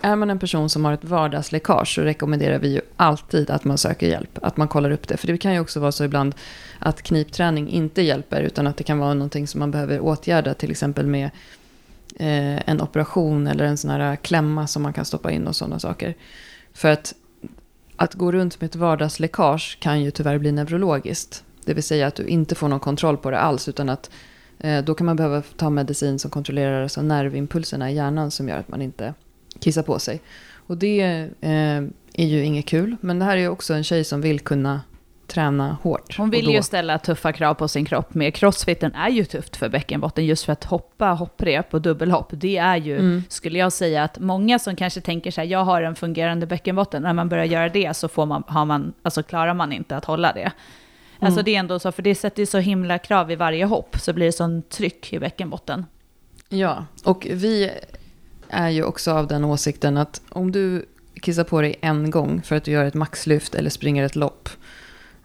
är man en person som har ett vardagsläckage så rekommenderar vi ju alltid att man söker hjälp. Att man kollar upp det. För det kan ju också vara så ibland att knipträning inte hjälper utan att det kan vara någonting som man behöver åtgärda. Till exempel med eh, en operation eller en sån här klämma som man kan stoppa in och sådana saker. För att, att gå runt med ett vardagsläckage kan ju tyvärr bli neurologiskt. Det vill säga att du inte får någon kontroll på det alls utan att Eh, Då kan man behöva ta medicin som kontrollerar alltså nervimpulserna i hjärnan som gör att man inte kissar på sig. Och det eh, är ju inget kul. Men det här är ju också en tjej som vill kunna träna hårt. Hon vill ju ställa tuffa krav på sin kropp med. Crossfiten är ju tufft för bäckenbotten just för att hoppa hopprep och dubbelhopp. Det är ju, Mm. skulle jag säga, att många som kanske tänker så här, jag har en fungerande bäckenbotten, när man börjar göra det så får man, har man, alltså klarar man inte att hålla det. Alltså Mm. det är ändå så, för det sätter ju så himla krav i varje hopp, så blir det sån tryck i bäckenbotten. Ja, och vi är ju också av den åsikten att om du kissar på dig en gång för att du gör ett maxlyft eller springer ett lopp,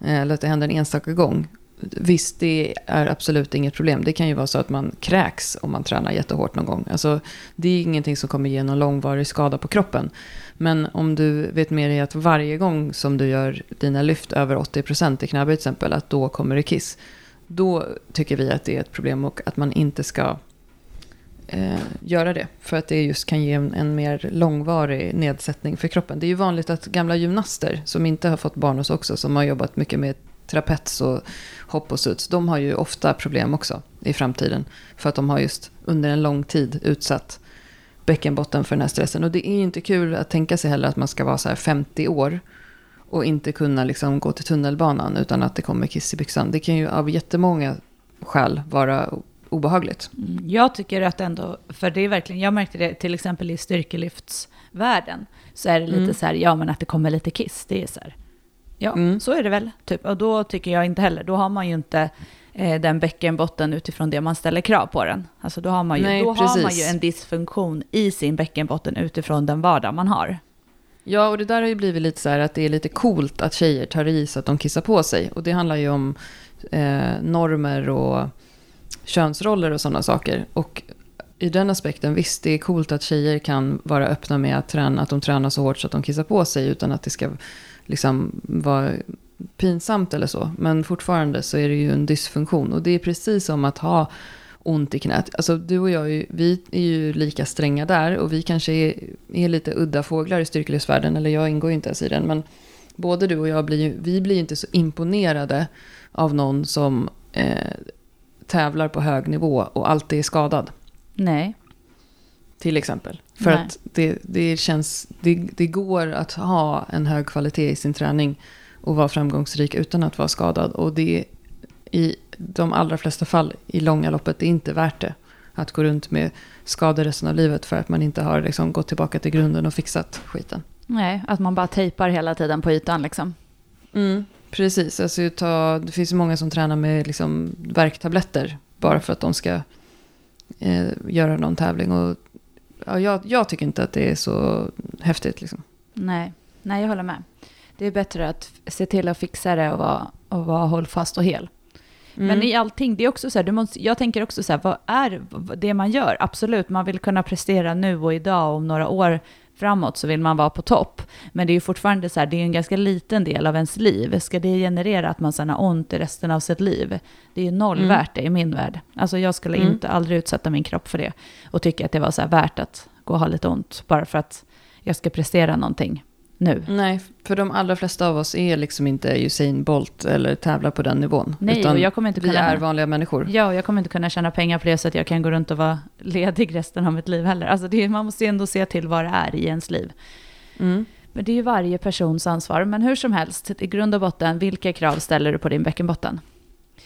Eh, eller att det händer en enstaka gång, visst det är absolut inget problem. Det kan ju vara så att man kräks om man tränar jättehårt någon gång. Alltså, det är ingenting som kommer ge någon långvarig skada på kroppen. Men om du vet med dig att varje gång som du gör dina lyft över 80% i knäböj till exempel, att då kommer det kiss. Då tycker vi att det är ett problem och att man inte ska eh, göra det. För att det just kan ge en, en mer långvarig nedsättning för kroppen. Det är ju vanligt att gamla gymnaster som inte har fått barn hos också, som har jobbat mycket med trapets och hopp och studs, de har ju ofta problem också i framtiden. För att de har just under en lång tid utsatt bäckenbotten för den här stressen. Och det är ju inte kul att tänka sig heller att man ska vara så här 50 år och inte kunna liksom gå till tunnelbanan utan att det kommer kiss i byxan. Det kan ju av jättemånga skäl vara obehagligt. Mm, Jag tycker att ändå, för det är verkligen, jag märkte det till exempel i styrkelyftsvärlden, så är det lite Mm. så här, ja men att det kommer lite kiss, det är så här, ja Mm. så är det väl, typ. Och då tycker jag inte heller, då har man ju inte eh, den bäckenbotten utifrån det man ställer krav på den. Alltså då har man ju, Nej, då har man precis. ju en dysfunktion i sin bäckenbotten utifrån den vardag man har. Ja, och det där har ju blivit lite så här att det är lite coolt att tjejer tar i så att de kissar på sig. Och det handlar ju om eh, normer och könsroller och sådana saker. Och i den aspekten, visst det är coolt att tjejer kan vara öppna med att, träna, att de tränar så hårt så att de kissar på sig utan att det ska liksom vara pinsamt eller så. Men fortfarande så är det ju en dysfunktion. Och det är precis som att ha ont i knät. Alltså du och jag, är ju- vi är ju lika stränga där och vi kanske är, är lite udda fåglar i styrkelivsvärlden, eller jag ingår ju inte ens i den, men både du och jag blir ju, vi blir ju inte så imponerade av någon som eh, tävlar på hög nivå och alltid är skadad, Nej. till exempel. För Nej. att det, det känns, det, det går att ha en hög kvalitet i sin träning och vara framgångsrik utan att vara skadad. Och det i de allra flesta fall i långa loppet är inte värt det. Att gå runt med skador resten av livet för att man inte har liksom gått tillbaka till grunden och fixat skiten. Nej, att man bara tejpar hela tiden på ytan liksom. Mm, precis, alltså, ta, det finns många som tränar med liksom, värktabletter bara för att de ska eh, göra någon tävling. Och, ja, jag, jag tycker inte att det är så häftigt. Liksom. Nej, nej jag håller med. Det är bättre att se till att fixa det och vara, och vara hållfast och hel. Mm. Men i allting, det är också så här, du måste, jag tänker också så här, vad är det man gör? Absolut, man vill kunna prestera nu och idag och om några år framåt så vill man vara på topp. Men det är ju fortfarande så här, det är en ganska liten del av ens liv. Ska det generera att man sen har ont i resten av sitt liv? Det är ju noll Mm. värt det i min värld. Alltså jag skulle Mm. inte aldrig utsätta min kropp för det och tycka att det var så här värt att gå och ha lite ont bara för att jag ska prestera någonting nu. Nej, för de allra flesta av oss är liksom inte Usain Bolt eller tävlar på den nivån. Nej, utan och jag kommer inte vi kunna... är vanliga människor. Ja, och jag kommer inte kunna tjäna pengar på det så att jag kan gå runt och vara ledig resten av mitt liv heller. Alltså det, man måste ju ändå se till vad det är i ens liv. Mm. Men det är ju varje persons ansvar. Men hur som helst, i grund och botten, vilka krav ställer du på din bäckenbotten?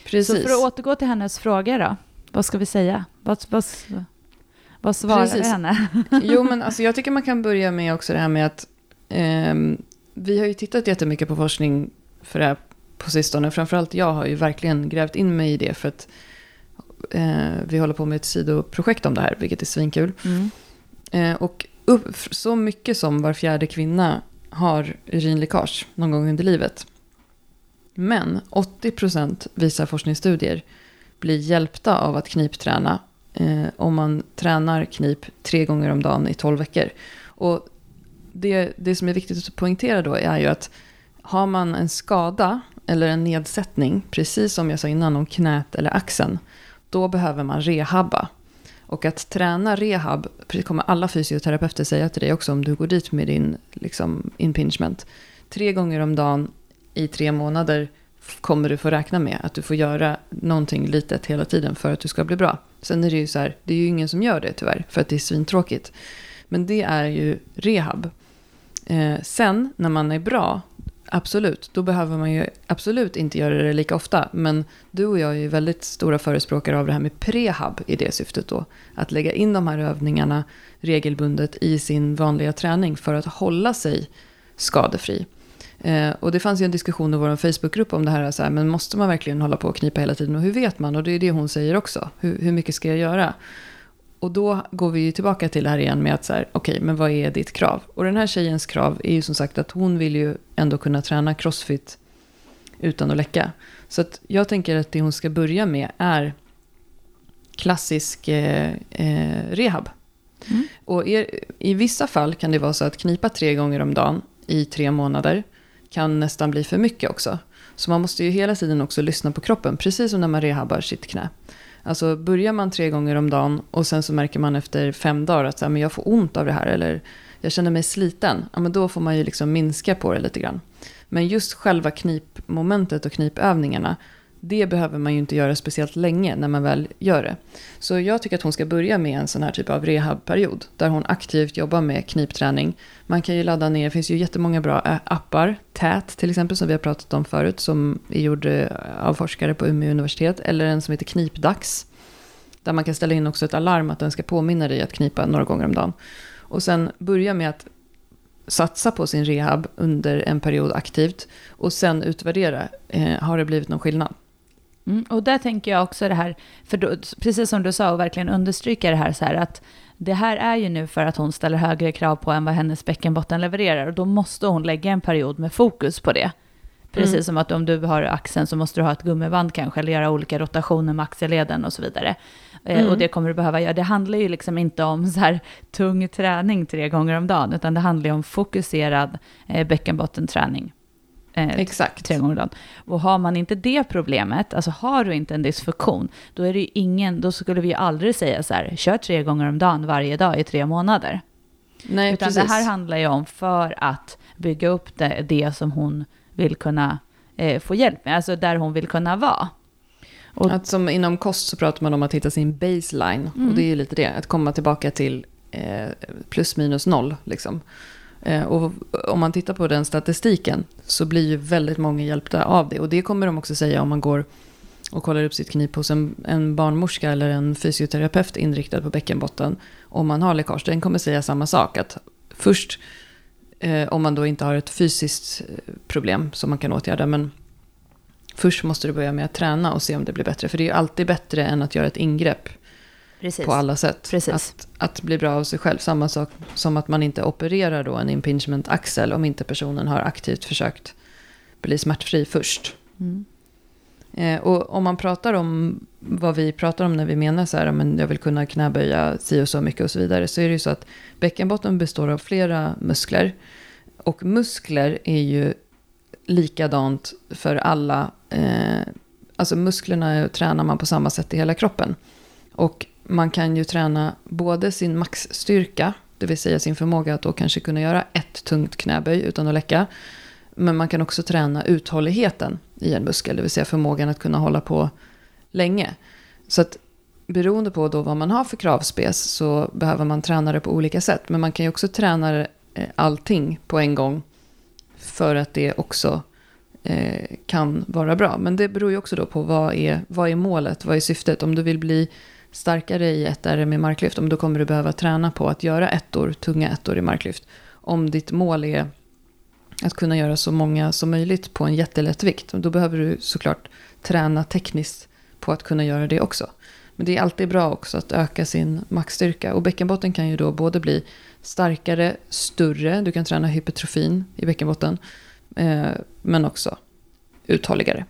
Precis. Så för att återgå till hennes fråga då, vad ska vi säga? Vad, vad, vad svarar vi Precis. henne? Jo, men alltså, jag tycker man kan börja med också det här med att vi har ju tittat jättemycket på forskning för det här på sistone. Framförallt jag har ju verkligen grävt in mig i det för att eh, vi håller på med ett sidoprojekt om det här, vilket är svinkul. Mm. Eh, och upp, så mycket som var fjärde kvinna har urinläckage någon gång under livet. Men 80% visar forskningsstudier blir hjälpta av att knipträna eh, om man tränar knip tre gånger om dagen i 12 veckor. Och det, det som är viktigt att poängtera då är ju att har man en skada eller en nedsättning, precis som jag sa innan om knät eller axeln, då behöver man rehabba. Och att träna rehab, det kommer alla fysioterapeuter säga till dig också om du går dit med din liksom, impingement. Tre gånger om dagen i tre månader kommer du få räkna med att du får göra någonting litet hela tiden för att du ska bli bra. Sen är det ju så här, det är ju ingen som gör det tyvärr, för att det är svintråkigt. Men det är ju rehab. Eh, sen när man är bra, absolut, då behöver man ju absolut inte göra det lika ofta. Men du och jag är ju väldigt stora förespråkare av det här med prehab i det syftet då. Att lägga in de här övningarna regelbundet i sin vanliga träning för att hålla sig skadefri. Eh, och det fanns ju en diskussion i vår Facebookgrupp om det här, så här, men måste man verkligen hålla på och knipa hela tiden? Och hur vet man? Och det är det hon säger också. Hur, hur mycket ska jag göra? Och då går vi ju tillbaka till det här igen med att så här, okej, men vad är ditt krav? Och den här tjejens krav är ju som sagt att hon vill ju ändå kunna träna crossfit utan att läcka. Så att jag tänker att det hon ska börja med är klassisk eh, eh, rehab. Mm. Och er, i vissa fall kan det vara så att knipa tre gånger om dagen i tre månader kan nästan bli för mycket också. Så man måste ju hela tiden också lyssna på kroppen, precis som när man rehabbar sitt knä. Alltså börjar man tre gånger om dagen och sen så märker man efter fem dagar att så här, men jag får ont av det här eller jag känner mig sliten, ja, men då får man ju liksom minska på det lite grann. Men just själva knipmomentet och knipövningarna, det behöver man ju inte göra speciellt länge när man väl gör det. Så jag tycker att hon ska börja med en sån här typ av rehabperiod. Där hon aktivt jobbar med knipträning. Man kan ju ladda ner, det finns ju jättemånga bra eh, appar. TÄT till exempel som vi har pratat om förut. Som är gjord av forskare på Umeå universitet. Eller en som heter Knipdags. Där man kan ställa in också ett alarm att den ska påminna dig att knipa några gånger om dagen. Och sen börja med att satsa på sin rehab under en period aktivt. Och sen utvärdera, eh, har det blivit någon skillnad? Mm, och där tänker jag också det här, för då, precis som du sa och verkligen understryka det här så här att det här är ju nu för att hon ställer högre krav på än vad hennes bäckenbotten levererar och då måste hon lägga en period med fokus på det. Precis Mm. som att om du har axeln så måste du ha ett gummiband kanske eller göra olika rotationer med axelleden och så vidare. Eh, Mm. Och det kommer du behöva göra. Det handlar ju liksom inte om så här tung träning tre gånger om dagen utan det handlar ju om fokuserad eh, bäckenbottenträning. Eh, Exakt. tre gånger om dagen. Och har man inte det problemet, alltså har du inte en dysfunktion, då är det ju ingen, då skulle vi ju aldrig säga så här, kör tre gånger om dagen varje dag i tre månader. Nej, Utan precis. det här handlar ju om för att bygga upp det, det som hon vill kunna eh, få hjälp med, alltså där hon vill kunna vara. Och, Att som inom kost så pratar man om att hitta sin baseline. Mm. Och det är ju lite det, att komma tillbaka till eh, plus minus noll. Liksom. Eh, och om man tittar på den statistiken så blir ju väldigt många hjälpta av det. Och det kommer de också säga om man går och kollar upp sitt knip hos en, en barnmorska eller en fysioterapeut inriktad på bäckenbotten. Om man har läckage, den kommer säga samma sak. Att först, eh, om man då inte har ett fysiskt eh, problem som man kan åtgärda, men först måste du börja med att träna och se om det blir bättre. För det är ju alltid bättre än att göra ett ingrepp precis. på alla sätt. Precis. Att, att bli bra av sig själv. Samma sak som att man inte opererar då en impingement axel om inte personen har aktivt försökt bli smärtfri först. Mm. Eh, och om man pratar om vad vi pratar om när vi menar så här, men jag vill kunna knäböja si och så mycket och så vidare, så är det ju så att bäckenbotten består av flera muskler. Och muskler är ju likadant för alla, eh, alltså musklerna tränar man på samma sätt i hela kroppen. Och man kan ju träna både sin maxstyrka, det vill säga sin förmåga att då kanske kunna göra ett tungt knäböj utan att läcka. Men man kan också träna uthålligheten i en muskel, det vill säga förmågan att kunna hålla på länge. Så att beroende på då vad man har för kravspec så behöver man träna det på olika sätt. Men man kan ju också träna eh, allting på en gång för att det också eh, kan vara bra. Men det beror ju också då på vad är, vad är målet, vad är syftet. Om du vill bli starkare i ett RM i marklyft, då kommer du behöva träna på att göra ettor, tunga ettor i marklyft. Om ditt mål är att kunna göra så många som möjligt på en jättelätt vikt, då behöver du såklart träna tekniskt på att kunna göra det också. Men det är alltid bra också att öka sin maxstyrka. Och bäckenbotten kan ju då både bli starkare, större, du kan träna hypertrofin i bäckenbotten, eh, men också uthålligare.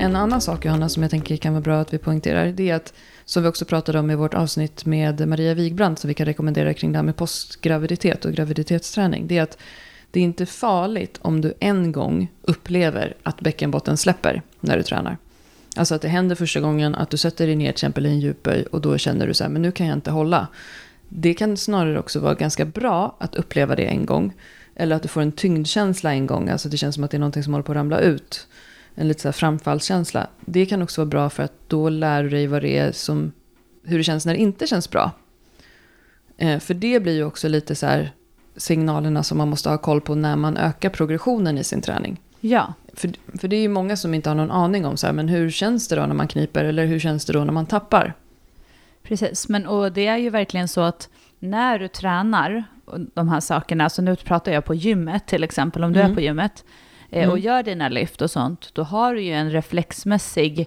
En annan sak Johanna som jag tänker kan vara bra att vi poängterar det är att som vi också pratade om i vårt avsnitt med Maria Wigbrandt som vi kan rekommendera kring det här med postgraviditet och graviditetsträning. Det är att det är inte farligt om du en gång upplever att bäckenbotten släpper när du tränar. Alltså att det händer första gången att du sätter dig ner till exempel i en djupböj och då känner du så här, men nu kan jag inte hålla. Det kan snarare också vara ganska bra att uppleva det en gång. Eller att du får en tyngdkänsla en gång, alltså det känns som att det är någonting som håller på att ramla ut. En lite så här framfallskänsla. Det kan också vara bra för att då lär du dig vad det är som, hur det känns när det inte känns bra. Eh, för det blir ju också lite så här signalerna som man måste ha koll på när man ökar progressionen i sin träning. Ja, För, för det är ju många som inte har någon aning om så här, men hur känns det då när man kniper eller hur känns det då när man tappar? Precis, men och det är ju verkligen så att när du tränar de här sakerna, så nu pratar jag på gymmet till exempel, om du Mm. är på gymmet eh, och Mm. gör dina lyft och sånt, då har du ju en reflexmässig,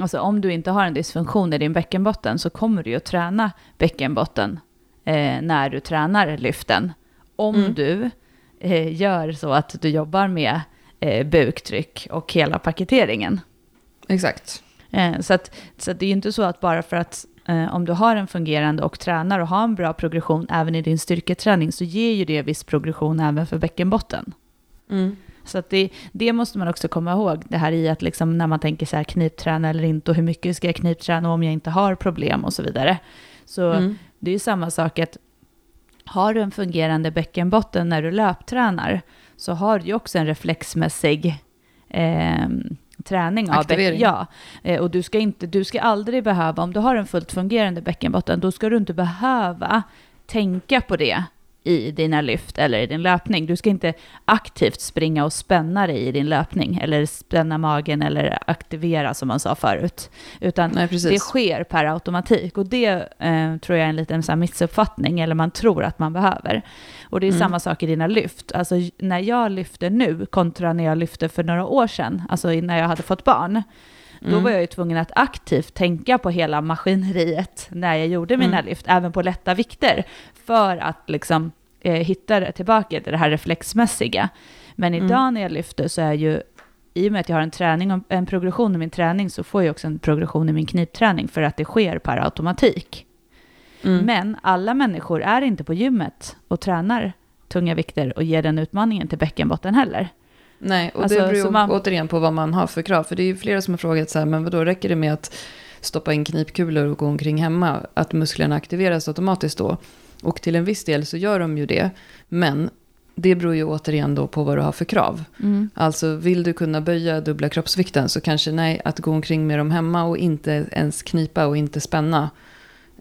alltså om du inte har en dysfunktion i din bäckenbotten så kommer du ju att träna bäckenbotten eh, när du tränar lyften. Om Mm. du eh, gör så att du jobbar med eh, buktryck och hela paketeringen. Exakt. Eh, så, att, så det är ju inte så att bara för att eh, om du har en fungerande och tränar och har en bra progression även i din styrketräning så ger ju det viss progression även för bäckenbotten. Mm. Så att det, det måste man också komma ihåg, det här i att liksom när man tänker så här knipträna eller inte och hur mycket ska jag knipträna om jag inte har problem och så vidare. Så Mm. det är ju samma sak att har du en fungerande bäckenbotten när du löptränar så har du ju också en reflexmässig eh, träning av Aktivering. bäck- Ja, eh, och du ska, inte, du ska aldrig behöva, om du har en fullt fungerande bäckenbotten, då ska du inte behöva tänka på det i dina lyft eller i din löpning. Du ska inte aktivt springa och spänna dig i din löpning eller spänna magen eller aktivera som man sa förut. Utan Nej, det sker per automatik och det eh, tror jag är en liten så här missuppfattning eller man tror att man behöver. Och det är Mm. samma sak i dina lyft. Alltså när jag lyfter nu kontra när jag lyfte för några år sedan, alltså när jag hade fått barn, då Mm. var jag ju tvungen att aktivt tänka på hela maskineriet när jag gjorde mina Mm. lyft, även på lätta vikter, för att liksom eh, hitta tillbaka till det här reflexmässiga. Men Mm. idag när jag lyfter så är ju, i och med att jag har en träning, och en progression i min träning, så får jag också en progression i min knipträning för att det sker per automatik. Mm. Men alla människor är inte på gymmet och tränar tunga vikter och ger den utmaningen till bäckenbotten heller. Nej, och Alltså, det beror man- återigen på vad man har för krav. För det är ju flera som har frågat så här, men vadå, räcker det med att stoppa in knipkulor och gå omkring hemma? Att musklerna aktiveras automatiskt då? Och till en viss del så gör de ju det. Men det beror ju återigen då på vad du har för krav. Alltså vill du kunna böja dubbla kroppsvikten så kanske nej, att gå omkring med dem hemma och inte ens knipa och inte spänna.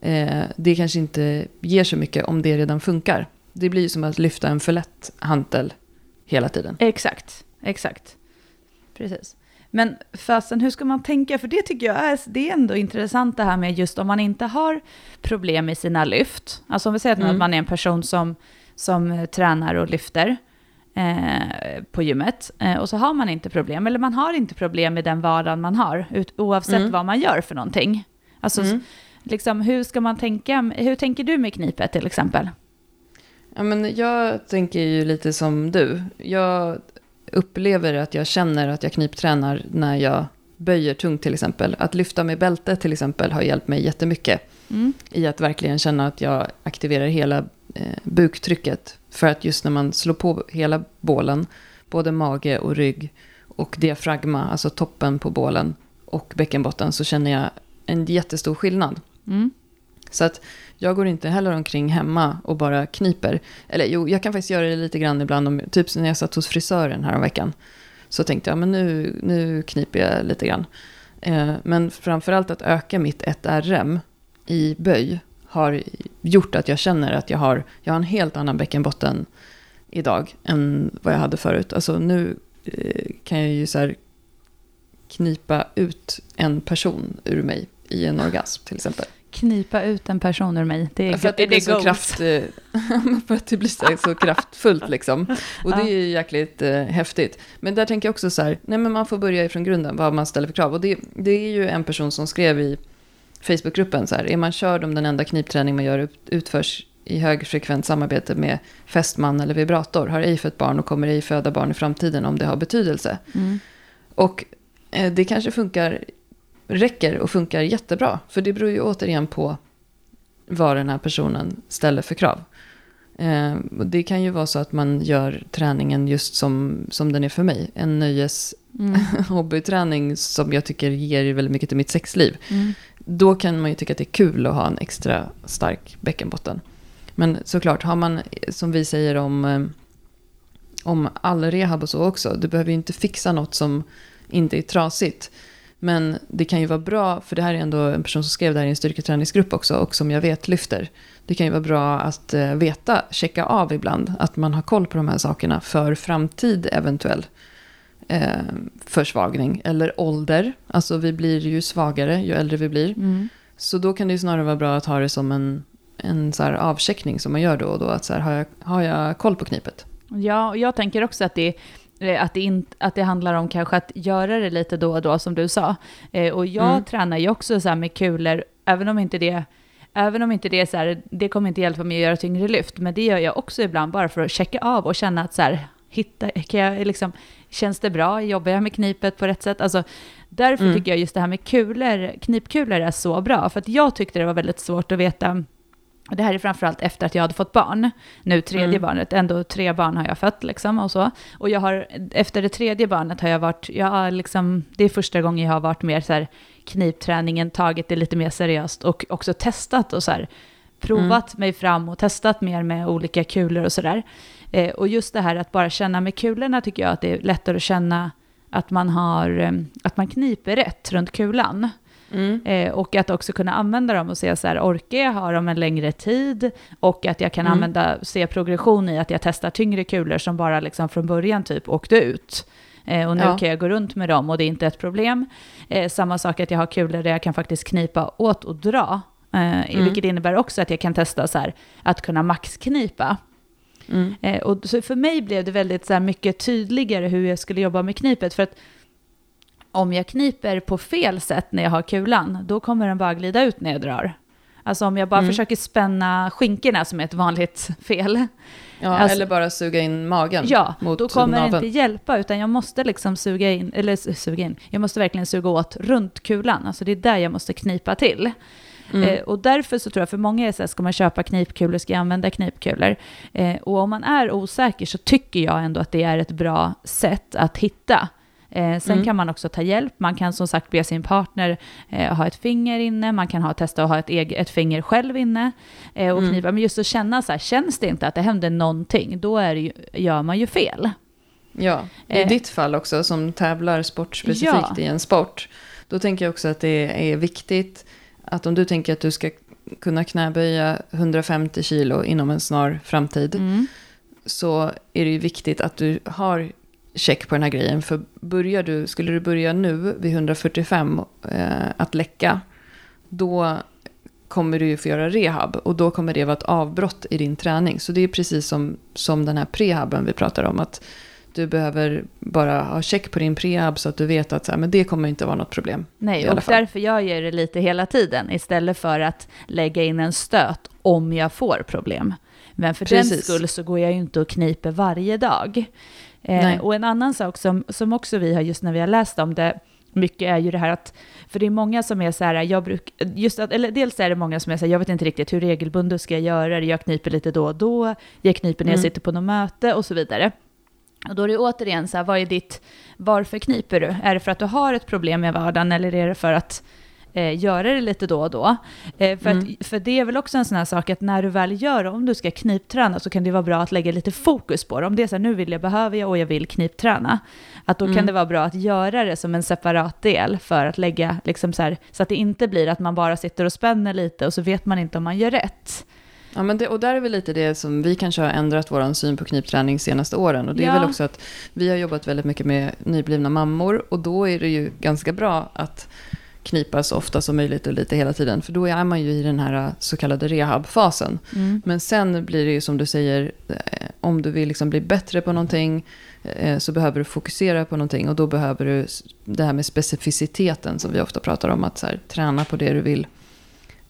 Eh, det kanske inte ger så mycket om det redan funkar. Det blir ju som att lyfta en för lätt hantel hela tiden. Exakt, exakt. Precis. Men fasen, hur ska man tänka? För det tycker jag är, det är ändå intressant det här med just om man inte har problem i sina lyft. Alltså om vi säger att Mm. man är en person som, som eh, tränar och lyfter eh, på gymmet eh, och så har man inte problem, eller man har inte problem med den vardagen man har, ut, oavsett Mm. vad man gör för någonting. Alltså, Mm. liksom, hur ska man tänka? Hur tänker du med knipet till exempel? Ja, men jag tänker ju lite som du. Jag upplever att jag känner att jag kniptränar när jag böjer tungt till exempel. Att lyfta med bälte till exempel har hjälpt mig jättemycket. Mm. I att verkligen känna att jag aktiverar hela eh, buktrycket. För att just när man slår på hela bålen, både mage och rygg och diafragma, alltså toppen på bålen och bäckenbotten, så känner jag en jättestor skillnad. Mm. Så att jag går inte heller omkring hemma och bara kniper. Eller jo, jag kan faktiskt göra det lite grann ibland. Om, typ när jag satt hos frisören här veckan. Så tänkte jag, men nu, nu kniper jag lite grann. Eh, men framförallt att öka mitt 1RM i böj har gjort att jag känner att jag har, jag har en helt annan bäckenbotten idag än vad jag hade förut. Alltså nu eh, kan jag ju så här knipa ut en person ur mig i en orgasm till exempel. Knipa ut en person ur mig. Det är, För att det är blir så, kraft, eh, för att det blir så, kraftfullt liksom. Och det är ju jäkligt eh, häftigt. Men där tänker jag också så här, nej men man får börja ifrån grunden, vad man ställer för krav. Och det, det är ju en person som skrev i Facebookgruppen så här, är man körd om den enda knipträning man gör ut- utförs i högfrekvent samarbete med fästman eller vibrator, har ej fött barn och kommer ej föda barn i framtiden om det har betydelse. Mm. Och eh, det kanske funkar, räcker och funkar jättebra. För det beror ju återigen på vad den här personen ställer för krav. Eh, det kan ju vara så att man gör träningen just som, som den är för mig. En nöjes Mm. hobbyträning som jag tycker ger väldigt mycket till mitt sexliv. Mm. Då kan man ju tycka att det är kul att ha en extra stark bäckenbotten. Men såklart, har man, som vi säger om, eh, om all rehab och så också, du behöver ju inte fixa något som inte är trasigt. Men det kan ju vara bra, för det här är ändå en person som skrev det här i en styrketräningsgrupp också, och som jag vet lyfter. Det kan ju vara bra att eh, veta, checka av ibland, att man har koll på de här sakerna för framtid eventuell eh, försvagning. Eller ålder, alltså vi blir ju svagare ju äldre vi blir. Mm. Så då kan det ju snarare vara bra att ha det som en, en så här avcheckning som man gör då och då. Att så här, har, jag, har jag koll på knipet? Ja, och jag tänker också att det, eh, att, det in, att det handlar om kanske att göra det lite då och då, som du sa. Eh, och jag Mm. tränar ju också så här med kulor, även om inte det Även om inte det är så här, det kommer inte hjälpa mig att göra tyngre lyft, men det gör jag också ibland bara för att checka av och känna att så här, hitta, kan jag liksom, känns det bra, jobbar jag med knipet på rätt sätt? Alltså, därför Mm. tycker jag just det här med kulor, knipkulor är så bra, för att jag tyckte det var väldigt svårt att veta, och det här är framförallt efter att jag hade fått barn, nu tredje Mm. barnet, ändå tre barn har jag fött liksom och så. Och jag har, efter det tredje barnet har jag varit, jag har liksom, det är första gången jag har varit mer så här, knipträningen, tagit det lite mer seriöst och också testat och så här, provat mig fram och testat mer med olika kulor och sådär. Eh, och just det här att bara känna med kulorna tycker jag att det är lättare att känna att man, har, eh, att man kniper rätt runt kulan. Mm. Eh, och att också kunna använda dem och se så här, orkar jag ha dem en längre tid? Och att jag kan Mm. använda, se progression i att jag testar tyngre kulor som bara liksom från början typ åkte ut. Eh, och nu Ja. kan jag gå runt med dem och det är inte ett problem. Eh, samma sak att jag har kulor där jag kan faktiskt knipa åt och dra. Eh, Mm. Vilket innebär också att jag kan testa så här, att kunna maxknipa. Mm. Eh, och så för mig blev det väldigt så här, mycket tydligare hur jag skulle jobba med knipet. För att om jag kniper på fel sätt när jag har kulan, då kommer den bara glida ut när jag drar. Alltså om jag bara Mm. försöker spänna skinkorna som är ett vanligt fel. Ja, Alltså- eller bara suga in magen Ja, mot då kommer det naveln. inte hjälpa, utan jag måste liksom suga in, eller suga in, jag måste verkligen suga åt runt kulan. Alltså det är där jag måste knipa till. Mm. Eh, och därför så tror jag för många är så här, ska man köpa knipkulor, ska jag använda knipkulor? Eh, och om man är osäker så tycker jag ändå att det är ett bra sätt att hitta. Eh, sen Mm. kan man också ta hjälp, man kan som sagt be sin partner eh, ha ett finger inne, man kan ha, testa att ha ett, eget, ett finger själv inne eh, och Mm. knipa. Men just att känna så här, känns det inte att det händer någonting, då är ju, gör man ju fel. Ja, i Eh. ditt fall också som tävlar sportspecifikt Ja. i en sport. Då tänker jag också att det är viktigt att om du tänker att du ska kunna knäböja 150 kilo inom en snar framtid Mm. så är det ju viktigt att du har check på den här grejen. För börjar du, skulle du börja nu vid 145 eh, att läcka, då kommer du ju få göra rehab och då kommer det vara ett avbrott i din träning. Så det är precis som, som den här prehaben vi pratar om. att du behöver bara ha check på din prehab så att du vet att så här, men det kommer inte vara något problem. Nej, och därför gör jag det lite hela tiden istället för att lägga in en stöt om jag får problem. Men för den Precis. skull så går jag ju inte och kniper varje dag. Eh, och en annan sak som, som också vi har just när vi har läst om det mycket är ju det här att, för det är många som är så här, jag bruk, just att, eller dels är det många som är så här, jag vet inte riktigt hur regelbundet ska jag göra det, jag kniper lite då och då, jag kniper när jag Mm. sitter på något möte och så vidare. Och då är det återigen så här, vad är ditt, varför kniper du? Är det för att du har ett problem med vardagen eller är det för att eh, göra det lite då och då? Eh, för, Mm. att, för det är väl också en sån här sak att när du väl gör det, om du ska knipträna så kan det vara bra att lägga lite fokus på det. Om det är så här, nu vill jag, behöver jag och jag vill knipträna. Att då kan Mm. det vara bra att göra det som en separat del för att lägga, liksom så här, så att det inte blir att man bara sitter och spänner lite och så vet man inte om man gör rätt. Ja, men det, och där är väl lite det som vi kanske har ändrat vår syn på knipträning senaste åren. Och det är Ja. väl också att vi har jobbat väldigt mycket med nyblivna mammor. Och då är det ju ganska bra att knipa så ofta som möjligt och lite hela tiden. För då är man ju i den här eh, så kallade rehabfasen. Men sen blir det ju som du säger, eh, om du vill liksom bli bättre på någonting eh, så behöver du fokusera på någonting. Och då behöver du det här med specificiteten som vi ofta pratar om. Att här, träna på det du vill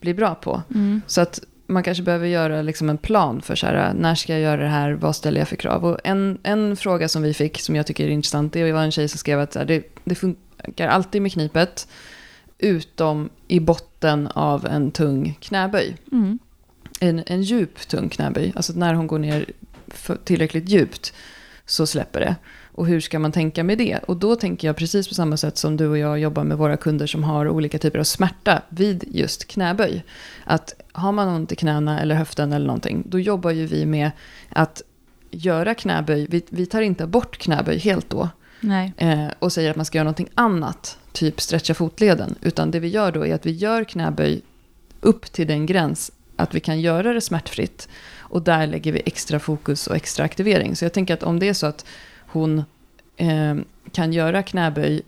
bli bra på. Så att man kanske behöver göra liksom en plan för så här, när ska jag göra det här, vad ställer jag för krav? Och en, en fråga som vi fick som jag tycker är intressant, det var en tjej som skrev att här, det, det funkar alltid med knipet, utom i botten av en tung knäböj. Mm. En, en djup tung knäböj, alltså när hon går ner tillräckligt djupt så släpper det. Och hur ska man tänka med det? Och då tänker jag precis på samma sätt som du och jag jobbar med våra kunder som har olika typer av smärta vid just knäböj. Att har man ont i knäna eller höften eller någonting, då jobbar ju vi med att göra knäböj. Vi, vi tar inte bort knäböj helt då eh, och säger att man ska göra någonting annat, typ stretcha fotleden. Utan det vi gör då är att vi gör knäböj upp till den gräns att vi kan göra det smärtfritt. Och där lägger vi extra fokus och extra aktivering. Så jag tänker att om det är så att hon eh, kan göra knäböj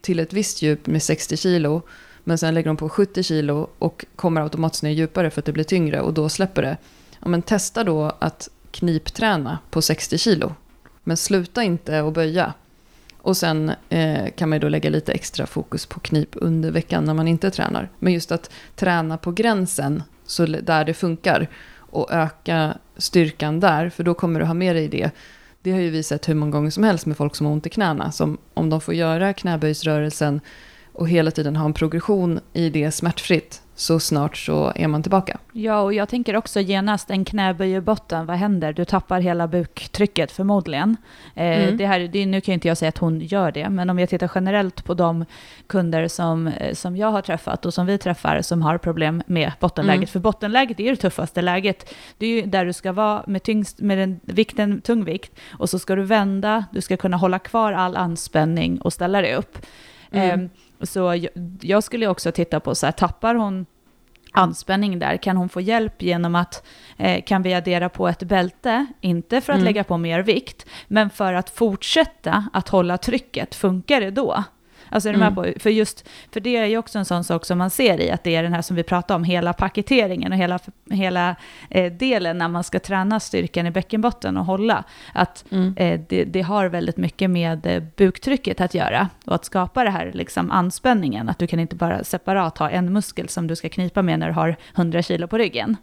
till ett visst djup med 60 kilo, men sen lägger hon på 70 kilo och kommer automatiskt ner djupare för att det blir tyngre och då släpper det. Ja, men testa då att knipträna på 60 kilo. Men sluta inte att böja. Och sen eh, kan man ju då lägga lite extra fokus på knip under veckan när man inte tränar. Men just att träna på gränsen, så där det funkar, och öka styrkan där, för då kommer du ha med dig det. Det har ju vi sett hur många gånger som helst med folk som har ont i knäna. Som om de får göra knäböjsrörelsen och hela tiden ha en progression i det smärtfritt, så snart så är man tillbaka. Ja, och jag tänker också genast en knäböj i botten, vad händer? Du tappar hela buktrycket förmodligen. Eh, Mm. det här, det, nu kan ju inte jag säga att hon gör det, men om jag tittar generellt på de kunder som, eh, som jag har träffat och som vi träffar som har problem med bottenläget, Mm. för bottenläget är ju det tuffaste läget. Det är ju där du ska vara med, tyngst, med den vikten, tung vikt och så ska du vända, du ska kunna hålla kvar all anspänning och ställa dig upp. Mm. Eh, så jag, jag skulle också titta på så här, tappar hon anspänning där, kan hon få hjälp genom att, eh, kan vi addera på ett bälte, inte för att Mm. lägga på mer vikt, men för att fortsätta att hålla trycket, funkar det då? Alltså är du med Mm. på, för just, för det är ju också en sån sak som man ser i, att det är den här som vi pratade om, hela paketeringen och hela, hela eh, delen när man ska träna styrkan i bäckenbotten och hålla, att Mm. eh, det, det har väldigt mycket med eh, buktrycket att göra och att skapa det här liksom anspänningen, att du kan inte bara separat ha en muskel som du ska knipa med när du har 100 kilo på ryggen.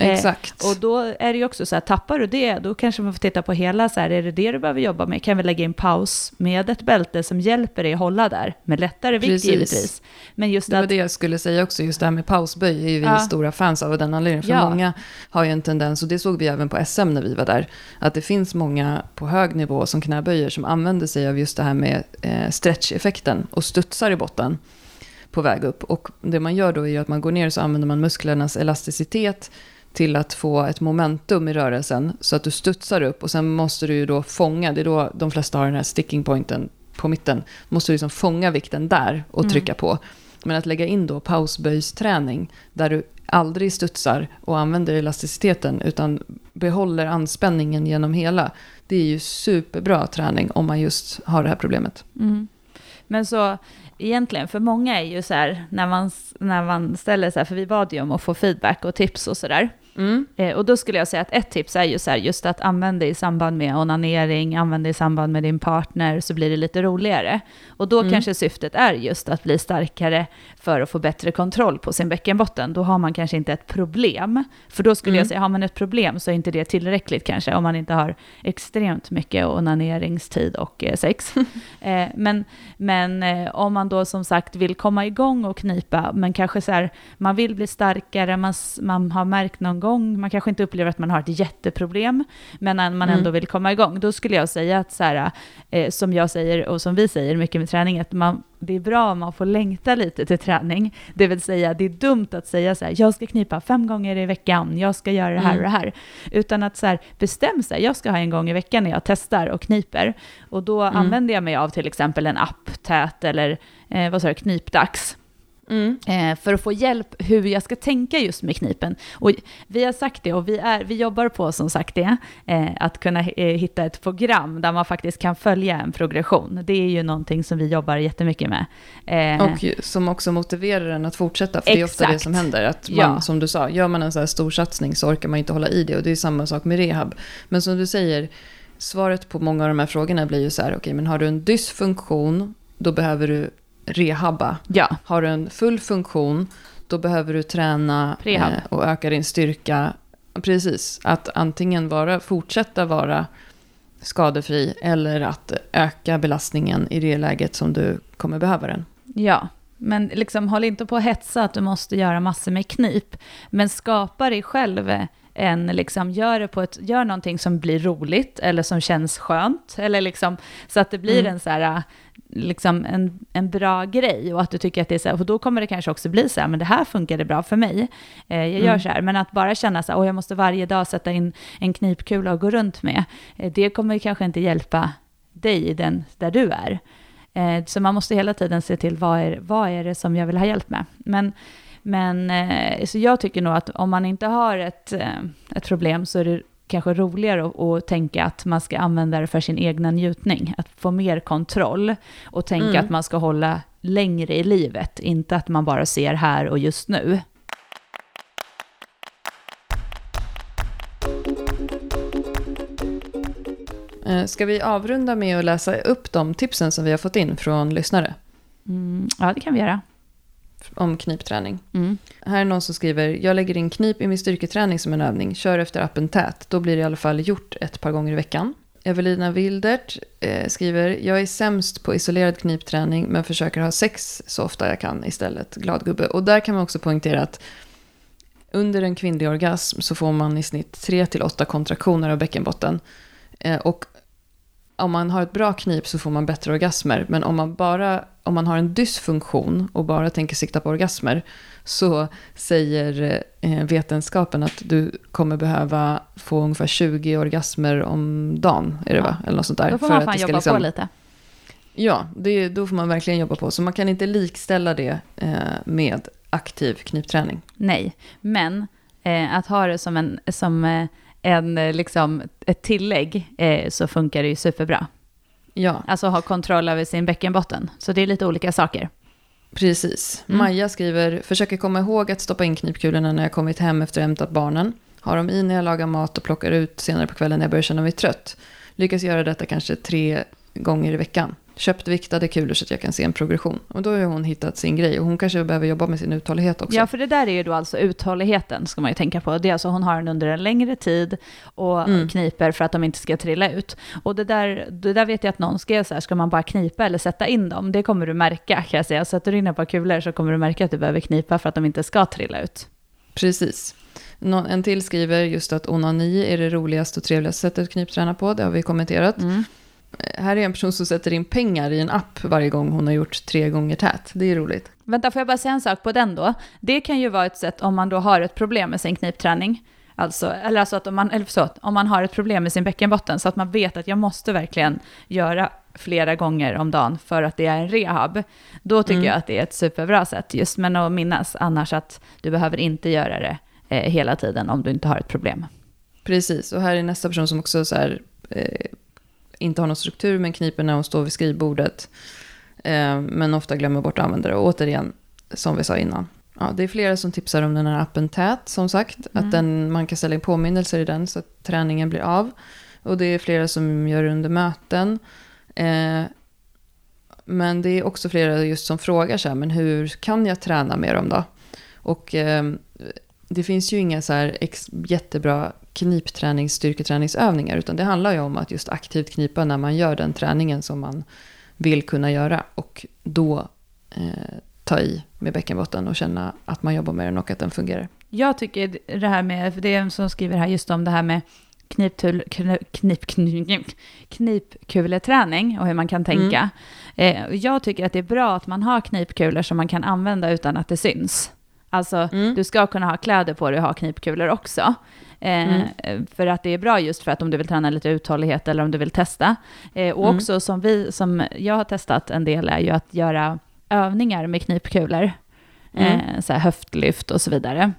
Eh, Exakt. Och då är det ju också så här, tappar du det, då kanske man får titta på hela, så här, är det det du behöver jobba med? Kan vi lägga in paus med ett bälte som hjälper dig hålla där, med lättare vikt Precis. givetvis. Men just Det var att, det jag skulle säga också, just det här med pausböj är ju vi Ja. stora fans av av den anledningen. För Ja. många har ju en tendens, och det såg vi även på SM när vi var där, att det finns många på hög nivå som knäböjer som använder sig av just det här med eh, stretch-effekten och studsar i botten på väg upp. Och det man gör då är ju att man går ner så använder man musklernas elasticitet till att få ett momentum i rörelsen så att du studsar upp och sen måste du ju då fånga, det är då de flesta har den här sticking pointen på mitten, måste du liksom fånga vikten där och trycka på. Men att lägga in då pausböjsträning där du aldrig studsar och använder elasticiteten utan behåller anspänningen genom hela, det är ju superbra träning om man just har det här problemet. mm. Men så egentligen, för många är ju så här, när man, när man ställer så här, för vi bad ju om att få feedback och tips och så där. Mm. Eh, och då skulle jag säga att ett tips är ju så här, just att använda i samband med onanering, använda i samband med din partner, så blir det lite roligare. Och då Mm. kanske syftet är just att bli starkare för att få bättre kontroll på sin bäckenbotten. Då har man kanske inte ett problem. För då skulle Mm. jag säga, har man ett problem så är inte det tillräckligt kanske, om man inte har extremt mycket onaneringstid och eh, sex. eh, men men eh, om man då som sagt vill komma igång och knipa, men kanske så här, man vill bli starkare, man, man har märkt någon gång, man kanske inte upplever att man har ett jätteproblem, men man Mm. ändå vill komma igång, då skulle jag säga att så här, eh, som jag säger och som vi säger mycket med träning, att man, det är bra om man får längta lite till träning. Det vill säga, det är dumt att säga så här, jag ska knipa fem gånger i veckan, jag ska göra det här och det här. Utan att så här, bestäm sig, jag ska ha en gång i veckan när jag testar och kniper. Och då Mm. använder jag mig av till exempel en app, Tät eller eh, vad sa du, Knipdags. Mm. Eh, för att få hjälp hur jag ska tänka just med knipen. Och vi har sagt det och vi, är, vi jobbar på som sagt det, eh, att kunna eh, hitta ett program där man faktiskt kan följa en progression. Det är ju någonting som vi jobbar jättemycket med. Eh, Och som också motiverar en att fortsätta. För det är ofta det Exakt. som händer. Att man, Ja. som du sa, gör man en så här stor satsning så orkar man inte hålla i det. Och det är samma sak med rehab. Men som du säger, svaret på många av de här frågorna blir ju så här, okej, men har du en dysfunktion, då behöver du rehabba. ja, Har du en full funktion, då behöver du träna eh, och öka din styrka. Precis, att antingen vara, fortsätta vara skadefri eller att öka belastningen i det läget som du kommer behöva den. ja. Men liksom, håll inte på att hetsa att du måste göra massor med knip. Men skapa dig själv en, liksom, gör, det på ett, gör någonting som blir roligt eller som känns skönt. Eller liksom, så att det blir Mm. en, så här, liksom en, en bra grej och att du tycker att det är så här, för då kommer det kanske också bli så här, men det här funkade bra för mig. Eh, jag gör Mm. så här, men att bara känna så här, åh jag måste varje dag sätta in en knipkula och gå runt med, eh, det kommer kanske inte hjälpa dig i den där du är. Eh, så man måste hela tiden se till vad är, vad är det som jag vill ha hjälp med. Men, men eh, så jag tycker nog att om man inte har ett, eh, ett problem så är det kanske roligare att, att tänka att man ska använda det för sin egna njutning. Att få mer kontroll och tänka Mm. att man ska hålla längre i livet. Inte att man bara ser här och just nu. Eh, Ska vi avrunda med att läsa upp de tipsen som vi har fått in från lyssnare Mm, ja, det kan vi göra. Om knipträning? Mm. Här är någon som skriver, jag lägger in knip i min styrketräning som en övning, kör efter appen tät, då blir det i alla fall gjort ett par gånger i veckan. Evelina Wildert eh, skriver, jag är sämst på isolerad knipträning men försöker ha sex så ofta jag kan istället. Glad gubbe. Och där kan man också poängtera att under en kvinnlig orgasm så får man i snitt 3-8 kontraktioner av bäckenbotten. Eh, och om man har ett bra knip så får man bättre orgasmer. Men om man, bara, om man har en dysfunktion och bara tänker sikta på orgasmer så säger eh, vetenskapen att du kommer behöva få ungefär 20 orgasmer om dagen. Är det Ja. va? Eller något sånt där. Då får För man att fan jobba liksom- på lite. Ja, det, då får man verkligen jobba på. Så man kan inte likställa det eh, med aktiv knipträning. Nej, men eh, att ha det som, en, som eh, en, eh, liksom, ett tillägg eh, så funkar det ju superbra. Ja, Alltså ha kontroll över sin bäckenbotten. Så det är lite olika saker. precis. Mm. Maja skriver, försöker komma ihåg att stoppa in knipkulorna när jag kommit hem efter att hämtat barnen. Har dem i när jag lagar mat och plockar ut senare på kvällen när jag börjar känna mig trött. Lyckas göra detta kanske tre gånger i veckan. Köpt viktade kulor så att jag kan se en progression. Och då har hon hittat sin grej. Och hon kanske behöver jobba med sin uthållighet också. Ja, för det där är ju då alltså uthålligheten, ska man ju tänka på. Det är alltså hon har den under en längre tid och Mm. kniper för att de inte ska trilla ut. Och det där, det där vet jag att någon skrev så här, ska man bara knipa eller sätta in dem? Det kommer du märka, kan jag säga. Sätter du in ett par kulor så kommer du märka att du behöver knipa för att de inte ska trilla ut. Precis. Nå- En till skriver just att onani är det roligaste och trevligaste sättet att knipträna på. Det har vi kommenterat. Mm. Här är en person som sätter in pengar i en app varje gång hon har gjort tre gånger tät. Det är roligt. Vänta, får jag bara säga en sak på den då? Det kan ju vara ett sätt om man då har ett problem med sin knipträning. Alltså, eller alltså att om man, eller så, om man har ett problem med sin bäckenbotten så att man vet att jag måste verkligen göra flera gånger om dagen för att det är en rehab. Då tycker Mm. jag att det är ett superbra sätt. Just men att minnas annars att du behöver inte göra det eh, hela tiden om du inte har ett problem. Precis, och här är nästa person som också så här, eh, inte har någon struktur men kniper när hon står vid skrivbordet. Eh, men ofta glömmer bort att använda det. Och återigen, som vi sa innan. Ja, det är flera som tipsar om den här appen Tät, som sagt. Mm. Att den, man kan ställa in påminnelser i den så att träningen blir av. Och det är flera som gör det under möten. Eh, men det är också flera just som frågar så här, men hur kan jag träna med dem då? Och eh, det finns ju inga så här jättebra kniptränings, styrketräningsövningar, utan det handlar ju om att just aktivt knipa när man gör den träningen som man vill kunna göra. Och då eh, ta i med bäckenbotten och känna att man jobbar med den och att den fungerar. Jag tycker det här med, för det är en som skriver här just om det här med kniptul, knip, knip, knip, knipkuleträning och hur man kan tänka. Eh, jag tycker att det är bra att man har knipkulor som man kan använda utan att det syns. Alltså, Mm. du ska kunna ha kläder på dig och ha knipkulor också. Eh, Mm. För att det är bra just för att om du vill träna lite uthållighet eller om du vill testa. Eh, och Mm. också som, vi, som jag har testat en del är ju att göra övningar med knipkulor. Mm. Eh, så här höftlyft och så vidare.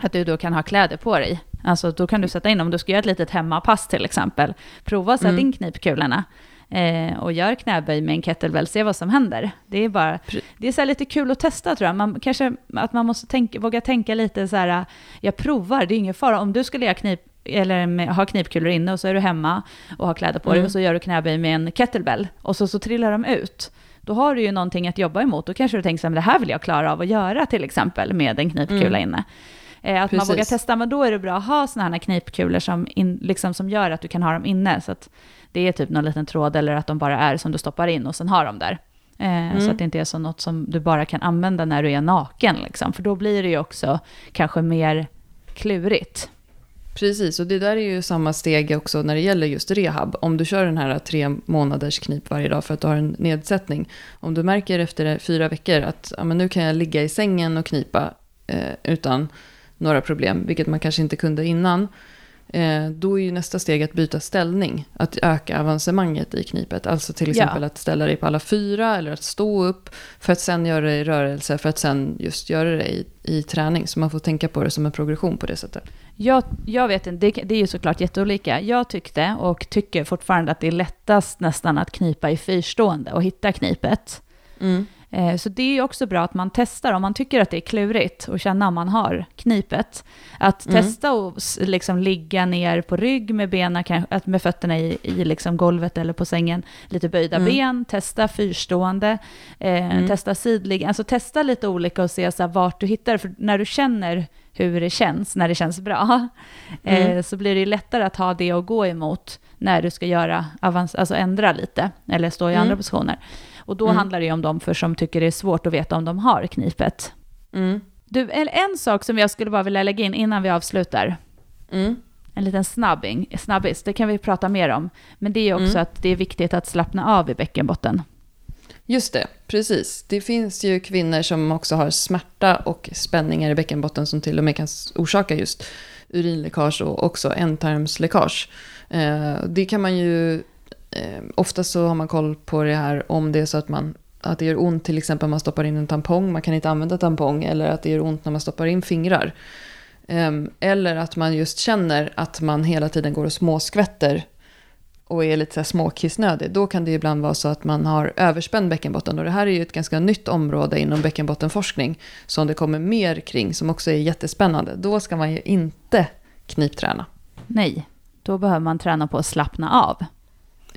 Att du då kan ha kläder på dig. Alltså då kan du sätta in, om du ska göra ett litet hemmapass till exempel, prova att sätta in knipkulorna. Eh, och gör knäböj med en kettlebell, se vad som händer. Det är bara, det är så lite kul att testa tror jag. Man, kanske att man måste tänka, våga tänka lite så här, jag provar, det är ingen fara. Om du skulle göra knip, eller med, ha knipkulor inne och så är du hemma och har kläder på dig Mm. och så gör du knäböj med en kettlebell och så, så trillar de ut. Då har du ju någonting att jobba emot. Då kanske du tänker så här, det här vill jag klara av att göra till exempel med en knipkula Mm. inne. Eh, att man Precis. vågar testa, men då är det bra att ha sådana här knipkulor som, in, liksom, som gör att du kan ha dem inne. Så att det är typ någon liten tråd eller att de bara är som du stoppar in och sen har dem där. Eh, Så Mm. att det inte är så något som du bara kan använda när du är naken. Liksom. För då blir det ju också kanske mer klurigt. Precis, och det där är ju samma steg också när det gäller just rehab. Om du kör den här tre månaders knip varje dag för att du har en nedsättning. Om du märker efter fyra veckor att ja, men nu kan jag ligga i sängen och knipa eh, utan några problem, vilket man kanske inte kunde innan. Eh, då är ju nästa steg att byta ställning, att öka avancemanget i knipet. Alltså till Ja. exempel att ställa dig på alla fyra eller att stå upp för att sen göra det i rörelse, för att sen just göra det i, i träning. Så man får tänka på det som en progression på det sättet. Jag, jag vet inte, det, det är ju såklart jätteolika. Jag tyckte och tycker fortfarande att det är lättast nästan att knipa i fyrstående och hitta knipet. Mm. Eh, Så det är också bra att man testar om man tycker att det är klurigt och känna om man har knipet. Att Mm. testa och s- liksom ligga ner på rygg med benen, att med fötterna i, i liksom golvet eller på sängen, lite böjda Mm. ben, testa fyrstående, eh, Mm. testa sidlig, alltså testa lite olika och se så här, vart du hittar, för när du känner hur det känns, när det känns bra, eh, Mm. så blir det lättare att ha det att gå emot när du ska göra, avans- alltså ändra lite, eller stå i Mm. andra positioner. Och då Mm. handlar det ju om de för som tycker det är svårt att veta om de har knipet. Mm. Du, en, sak som jag skulle bara vilja lägga in innan vi avslutar, Mm. en liten snabbing, snabbis, det kan vi prata mer om. Men det är också Mm. att det är viktigt att slappna av i bäckenbotten. Just det, precis. Det finns ju kvinnor som också har smärta och spänningar i bäckenbotten som till och med kan orsaka just urinläckage och också ändtarmsläckage. Eh, det kan man ju, eh, ofta så har man koll på det här om det är så att man att det gör ont till exempel om man stoppar in en tampong, man kan inte använda tampong, eller att det gör ont när man stoppar in fingrar. Ehm, eller att man just känner att man hela tiden går och småskvätter och är lite så här småkissnödig, då kan det ibland vara så att man har överspänd bäckenbotten. Och det här är ju ett ganska nytt område inom bäckenbottenforskning som det kommer mer kring, som också är jättespännande. Då ska man ju inte knipträna. Nej, då behöver man träna på att slappna av.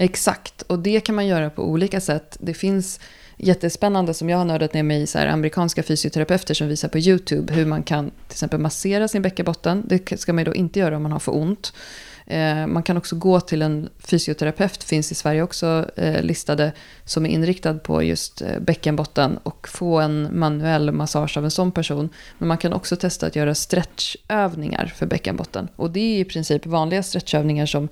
Exakt, och det kan man göra på olika sätt. Det finns jättespännande som jag har nördat ner mig i, så här, amerikanska fysioterapeuter som visar på YouTube hur man kan till exempel massera sin bäckenbotten. Det ska man ju då inte göra om man har för ont. Eh, man kan också gå till en fysioterapeut, finns i Sverige också eh, listade, som är inriktad på just eh, bäckenbotten och få en manuell massage av en sån person. Men man kan också testa att göra stretchövningar för bäckenbotten. Och det är i princip vanliga stretchövningar som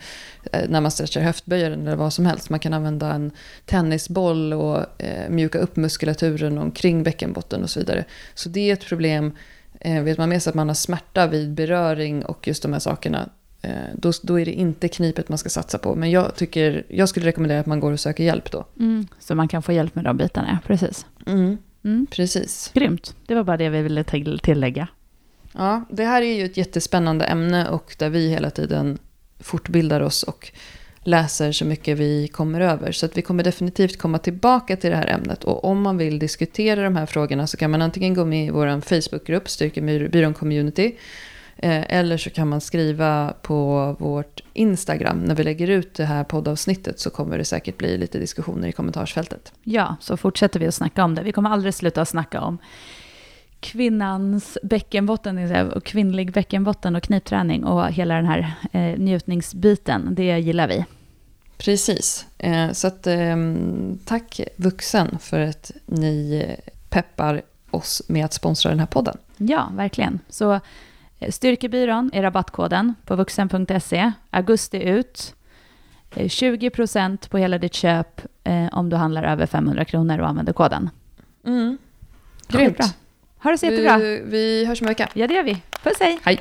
eh, när man stretchar höftböjaren eller vad som helst. Man kan använda en tennisboll och eh, mjuka upp muskulaturen omkring bäckenbotten och så vidare. Så det är ett problem. Eh, vet man med sig att man har smärta vid beröring och just de här sakerna, då, då är det inte knipet man ska satsa på. Men jag, tycker, jag skulle rekommendera att man går och söker hjälp då. Så man kan få hjälp med de bitarna, precis. Mm, Mm. precis. Grymt, det var bara det vi ville till- tillägga. Ja, det här är ju ett jättespännande ämne och där vi hela tiden fortbildar oss och läser så mycket vi kommer över. Så att vi kommer definitivt komma tillbaka till det här ämnet. Och om man vill diskutera de här frågorna så kan man antingen gå med i vår Facebookgrupp, Styrkebyrån Community. Eh, Eller så kan man skriva på vårt Instagram. När vi lägger ut det här poddavsnittet så kommer det säkert bli lite diskussioner i kommentarsfältet. Ja, så fortsätter vi att snacka om det. Vi kommer aldrig sluta att snacka om kvinnans bäckenbotten, och kvinnlig bäckenbotten och knipträning och hela den här eh, njutningsbiten. Det gillar vi. Precis. Eh, Så att, ehm, tack vuxen för att ni eh, peppar oss med att sponsra den här podden. Ja, verkligen. Så eh, Styrkebyrån är rabattkoden på vuxen.se. Augusti ut. Eh, 20% på hela ditt köp eh, om du handlar över 500 kronor och använder koden. Mm. Grymt. Ha det så jättebra. Vi, vi hörs om en vecka. Ja, det gör vi. Puss hej! Hej.